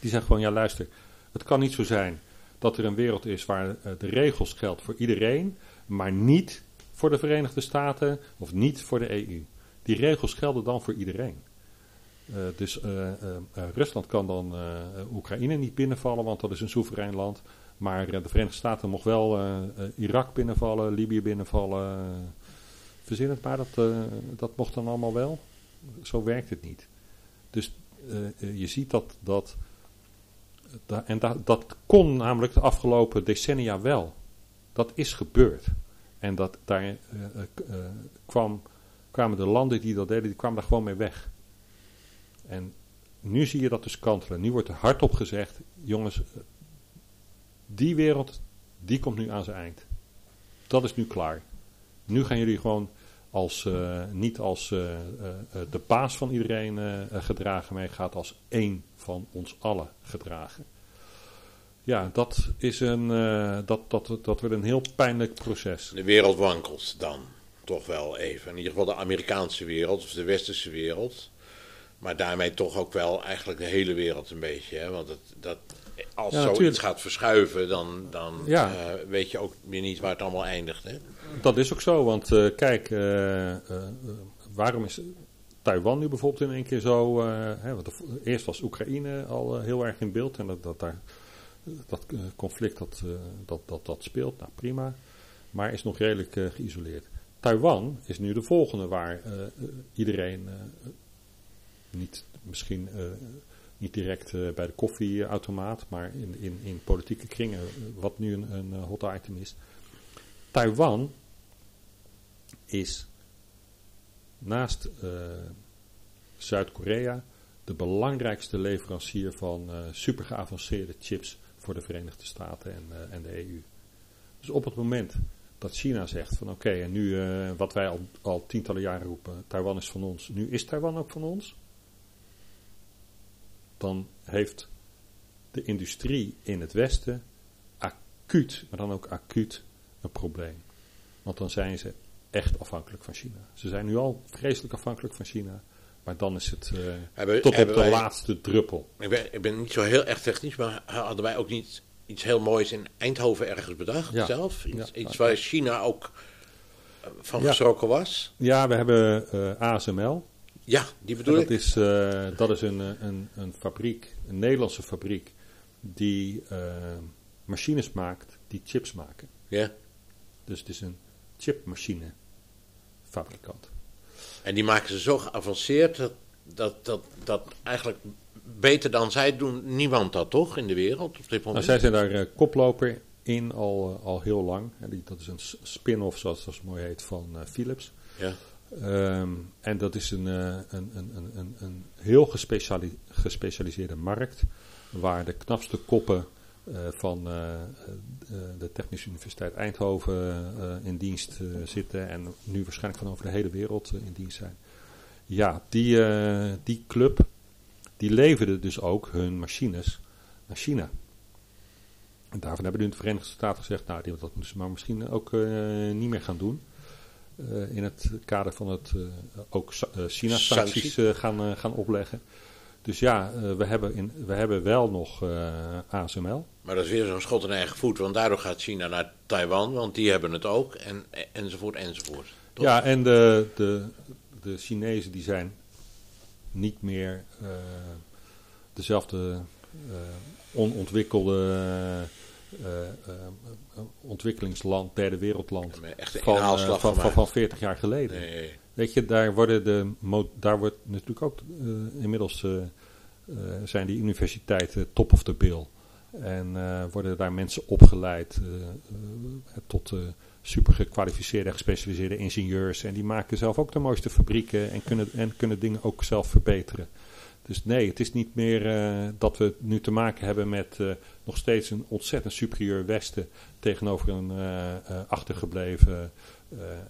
Die zegt gewoon, ja luister, het kan niet zo zijn dat er een wereld is waar de regels geldt voor iedereen, maar niet voor de Verenigde Staten of niet voor de EU. Die regels gelden dan voor iedereen. Eh, dus eh, eh, Rusland kan dan Oekraïne niet binnenvallen, want dat is een soeverein land. Maar de Verenigde Staten mogen wel Irak binnenvallen, Libië binnenvallen. verzin het maar, dat, dat mocht dan allemaal wel. Zo werkt het niet. Dus je ziet dat. dat da- en da- dat kon namelijk de afgelopen decennia wel. Dat is gebeurd. En dat, daar eh, eh, kwam, kwamen de landen die dat deden, die kwamen daar gewoon mee weg. En nu zie je dat dus kantelen. Nu wordt er hardop gezegd, jongens, die wereld, die komt nu aan zijn eind. Dat is nu klaar. Nu gaan jullie gewoon als, eh, niet als de baas van iedereen gedragen, maar gaat als één van ons allen gedragen. Ja, dat, is een, eh, dat, dat, dat wordt een heel pijnlijk proces. De wereld wankelt dan toch wel even. In ieder geval de Amerikaanse wereld of de westerse wereld. Maar daarmee toch ook wel eigenlijk de hele wereld een beetje. Hè? Want het, dat, als Ja, zoiets gaat verschuiven, dan, dan Ja. eh, weet je ook weer niet waar het allemaal eindigt. Hè? Dat is ook zo, want eh, kijk, waarom is Taiwan nu bijvoorbeeld in één keer zo... hè, want de- eerst was Oekraïne al heel erg in beeld en dat, dat, daar, dat eh, conflict dat, eh, dat, dat, dat speelt, nou prima. Maar is nog redelijk eh, geïsoleerd. Taiwan is nu de volgende waar iedereen niet misschien niet direct bij de koffieautomaat, maar in, in, in politieke kringen, wat nu een, een hot item is. Taiwan is naast Zuid-Korea de belangrijkste leverancier van eh super geavanceerde chips voor de Verenigde Staten en, eh, en de EU. Dus op het moment dat China zegt van oké, en nu eh, wat wij al, al tientallen jaren roepen, Taiwan is van ons, nu is Taiwan ook van ons, dan heeft de industrie in het Westen acuut, maar dan ook acuut een probleem. Want dan zijn ze echt afhankelijk van China. Ze zijn nu al vreselijk afhankelijk van China, maar dan is het eh, Hebben, tot op de wij- laatste druppel. ik, ben, ik ben niet zo heel erg technisch, maar hadden wij ook niet iets heel moois in Eindhoven ergens bedacht Ja. zelf? Iets, Ja. iets waar China ook eh, van geschrokken was? Ja, we hebben eh, ASML. Ja, die bedoel dat ik. Is, uh, dat is een, een, een fabriek, een Nederlandse fabriek, die machines maakt die chips maken. Ja. Dus het is een chipmachinefabrikant. En die maken ze zo geavanceerd dat, dat, dat, dat eigenlijk beter dan zij doen niemand dat toch in de wereld op dit moment? Nou, zij zijn daar uh, koploper in al, uh, al heel lang. Dat is een spin-off, zoals dat mooi heet, van uh, Philips. Ja. Um, en dat is een, een, een, een, een, een heel gespeciali gespecialiseerde markt, waar de knapste koppen van de Technische Universiteit Eindhoven in dienst zitten en nu waarschijnlijk van over de hele wereld in dienst zijn. Ja, die, die club, die leverden dus ook hun machines naar China. En daarvan hebben nu de Verenigde Staten gezegd, nou, dat moeten ze maar misschien ook uh, niet meer gaan doen. Uh, in het kader van het uh, ook China-sancties gaan, gaan opleggen. Dus ja, we, hebben in, we hebben wel nog ASML. Maar dat is weer zo'n schot in eigen voet, want daardoor gaat China naar Taiwan, want die hebben het ook, en, enzovoort, enzovoort. Toch? Ja, en de, de, de Chinezen die zijn niet meer dezelfde onontwikkelde uh, uh, ontwikkelingsland, derde wereldland van, uh, van, van, van 40 jaar geleden. Nee. Weet je, daar, worden de, daar wordt natuurlijk ook inmiddels zijn die universiteiten top of the bill. En worden daar mensen opgeleid tot super gekwalificeerde en gespecialiseerde ingenieurs. En die maken zelf ook de mooiste fabrieken en kunnen, en kunnen dingen ook zelf verbeteren. Dus nee, het is niet meer dat we nu te maken hebben met nog steeds een ontzettend superieur Westen tegenover een uh, achtergebleven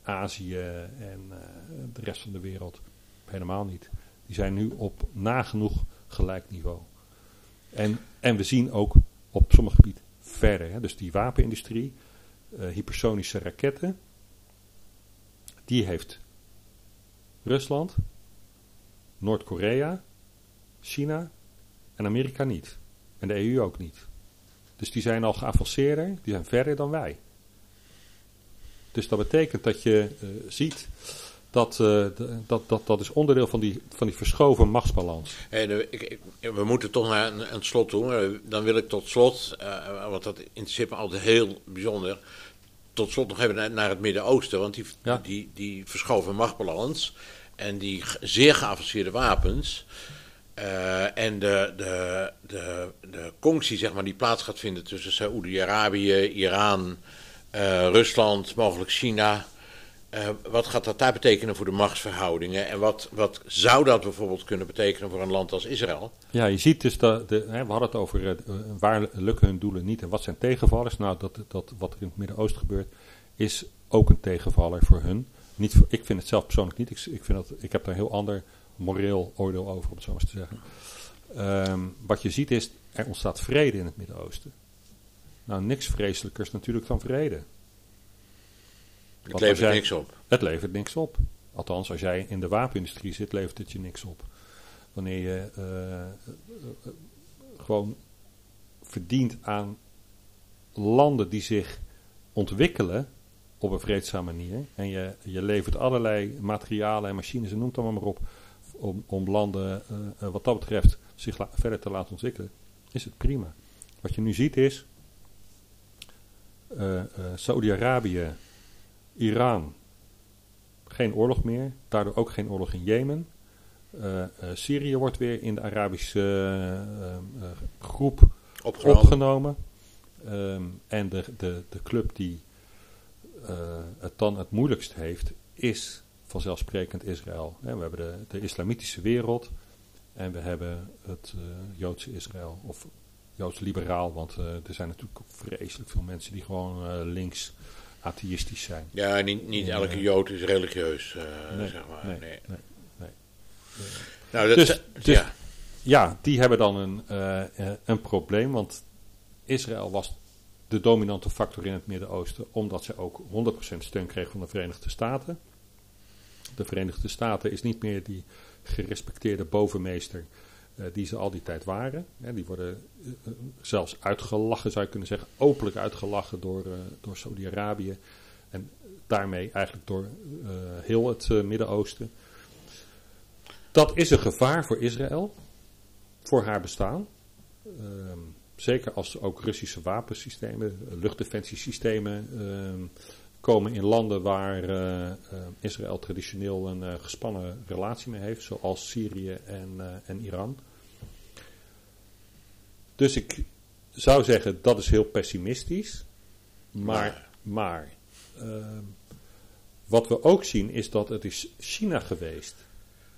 Azië en de rest van de wereld. Helemaal niet. Die zijn nu op nagenoeg gelijk niveau. En, en we zien ook op sommige gebieden verder. Hè, dus die wapenindustrie, hypersonische raketten, die heeft Rusland, Noord-Korea, China en Amerika niet. En de EU ook niet. Dus die zijn al geavanceerder, die zijn verder dan wij. Dus dat betekent dat je uh, ziet dat, uh, de, dat, dat dat is onderdeel van die, van die verschoven machtsbalans. En, ik, ik, we moeten toch naar een, een slot toe. Dan wil ik tot slot, want dat interesseert me altijd heel bijzonder, tot slot nog even naar, naar het Midden-Oosten. Want die, ja. die, die verschoven machtsbalans en die zeer geavanceerde wapens. Uh, en de, de, de, de conctie zeg maar, die plaats gaat vinden tussen Saoedi-Arabië, Iran, Rusland, mogelijk China. Uh, wat gaat dat daar betekenen voor de machtsverhoudingen? En wat, wat zou dat bijvoorbeeld kunnen betekenen voor een land als Israël? Ja, je ziet dus dat, de, hè, we hadden het over waar lukken hun doelen niet en wat zijn tegenvallers. Nou, dat, dat wat er in het Midden-Oosten gebeurt, is ook een tegenvaller voor hun. Niet voor, ik vind het zelf persoonlijk niet. Ik, ik, vind dat, ik heb daar een heel ander moreel oordeel over, om het zo maar te zeggen. Um, wat je ziet is, er ontstaat vrede in het Midden-Oosten. Nou, niks vreselijkers natuurlijk dan vrede. Het Want levert jij, niks op. Het levert niks op. Althans, als jij in de wapenindustrie zit, levert het je niks op. Wanneer je uh, uh, gewoon verdient aan landen die zich ontwikkelen op een vreedzame manier. En je, je levert allerlei materialen en machines en noem het allemaal maar op om, om landen uh, wat dat betreft zich verder te laten ontwikkelen, is het prima. Wat je nu ziet is uh, uh, Saudi-Arabië, Iran, geen oorlog meer, daardoor ook geen oorlog in Jemen. Syrië wordt weer in de Arabische groep opgenomen. opgenomen. Um, en de, de, de club die het dan het moeilijkst heeft, is vanzelfsprekend Israël. we hebben de, de, islamitische wereld en we hebben het uh, Joodse Israël. Of Joods liberaal, want uh, er zijn natuurlijk ook vreselijk veel mensen die gewoon uh, links atheïstisch zijn. Ja, niet, niet elke Jood is religieus, nee, zeg maar. Nee, nee. nee, nee. Nou, dat, dus, dus, ja. ja, die hebben dan een, een probleem, want Israël was de dominante factor in het Midden-Oosten, omdat ze ook 100% steun kreeg van de Verenigde Staten de Verenigde Staten is niet meer die gerespecteerde bovenmeester die ze al die tijd waren. Die worden uh, zelfs uitgelachen, zou je kunnen zeggen, openlijk uitgelachen door, door Saudi-Arabië. En daarmee eigenlijk door heel het Midden-Oosten. Dat is een gevaar voor Israël, voor haar bestaan. Ehm, zeker als ook Russische wapensystemen, luchtdefensiesystemen ehm, komen in landen waar eh, eh, Israël traditioneel een gespannen relatie mee heeft, zoals Syrië en, en Iran. Dus ik zou zeggen dat is heel pessimistisch. Maar, maar ehm, wat we ook zien is dat het is China geweest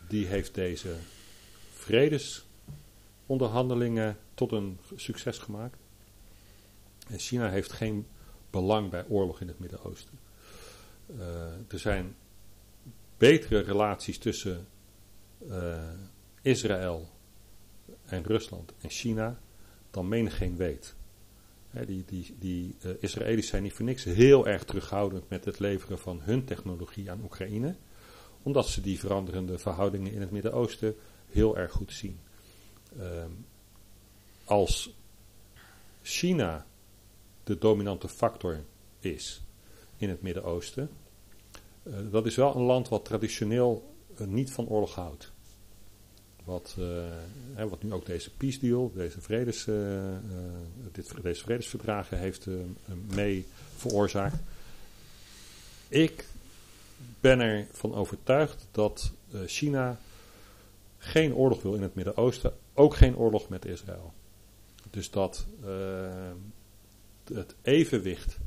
die heeft deze vredesonderhandelingen tot een succes gemaakt. En China heeft geen belang bij oorlog in het Midden-Oosten. Uh, er zijn betere relaties tussen uh, Israël en Rusland en China dan menigeen weet. die die, die uh, Israëli's zijn niet voor niks heel erg terughoudend met het leveren van hun technologie aan Oekraïne, omdat ze die veranderende verhoudingen in het Midden-Oosten heel erg goed zien. Uh, als China de dominante factor is in het Midden-Oosten, uh, dat is wel een land wat traditioneel uh, niet van oorlog houdt. Wat, hè, wat nu ook deze peace deal, deze, vredes, dit, deze vredesverdragen heeft mee veroorzaakt. Ik ben ervan overtuigd dat China geen oorlog wil in het Midden-Oosten, ook geen oorlog met Israël. Dus dat het evenwicht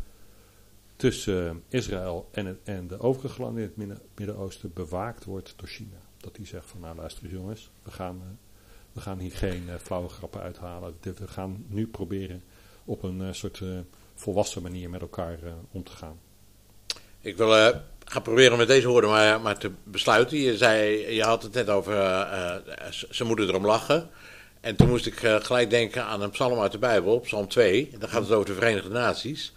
tussen Israël en, en de overige landen in het Midden-Oosten bewaakt wordt door China. Dat die zegt van nou luister jongens, we gaan, uh, we gaan hier geen uh, flauwe grappen uithalen. We gaan nu proberen op een uh, soort volwassen manier met elkaar om te gaan. Ik wil gaan proberen met deze woorden maar, maar te besluiten. Je, zei, je had het net over, ze moeten erom lachen. En toen moest ik gelijk denken aan een psalm uit de Bijbel, psalm 2. Dan gaat het over de Verenigde Naties.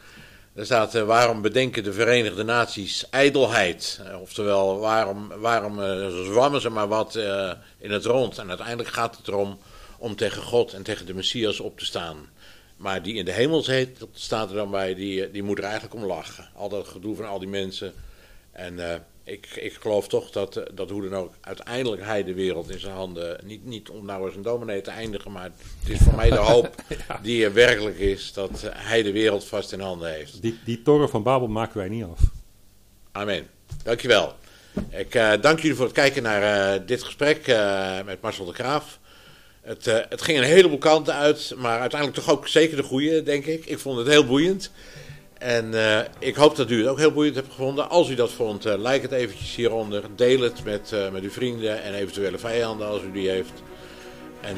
Er staat, waarom bedenken de Verenigde Naties ijdelheid? Uh, oftewel, waarom, waarom uh, zwammen ze maar wat in het rond? En uiteindelijk gaat het erom om tegen God en tegen de Messias op te staan. Maar die in de hemel dat staat er dan bij, die, die moet er eigenlijk om lachen. Al dat gedoe van al die mensen. En ik, ik geloof toch dat, dat hoe dan ook uiteindelijk hij de wereld in zijn handen, niet, niet om nou eens een dominee te eindigen, maar het is voor mij de hoop ja. die er werkelijk is, dat hij de wereld vast in handen heeft. Die, die toren van Babel maken wij niet af. Amen. Dankjewel. Ik uh, dank jullie voor het kijken naar uh, dit gesprek uh, met Marcel de Graaf. Het, het ging een heleboel kanten uit, maar uiteindelijk toch ook zeker de goede, denk ik. Ik vond het heel boeiend. En uh, ik hoop dat u het ook heel boeiend hebt gevonden. Als u dat vond, uh, like het eventjes hieronder. Deel het met, uh, met uw vrienden en eventuele vijanden als u die heeft. En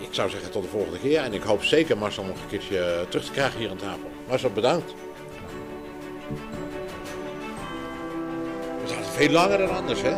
ik zou zeggen tot de volgende keer. En ik hoop zeker Marcel nog een keertje terug te krijgen hier aan tafel. Marcel, bedankt. We zaten veel langer dan anders, hè?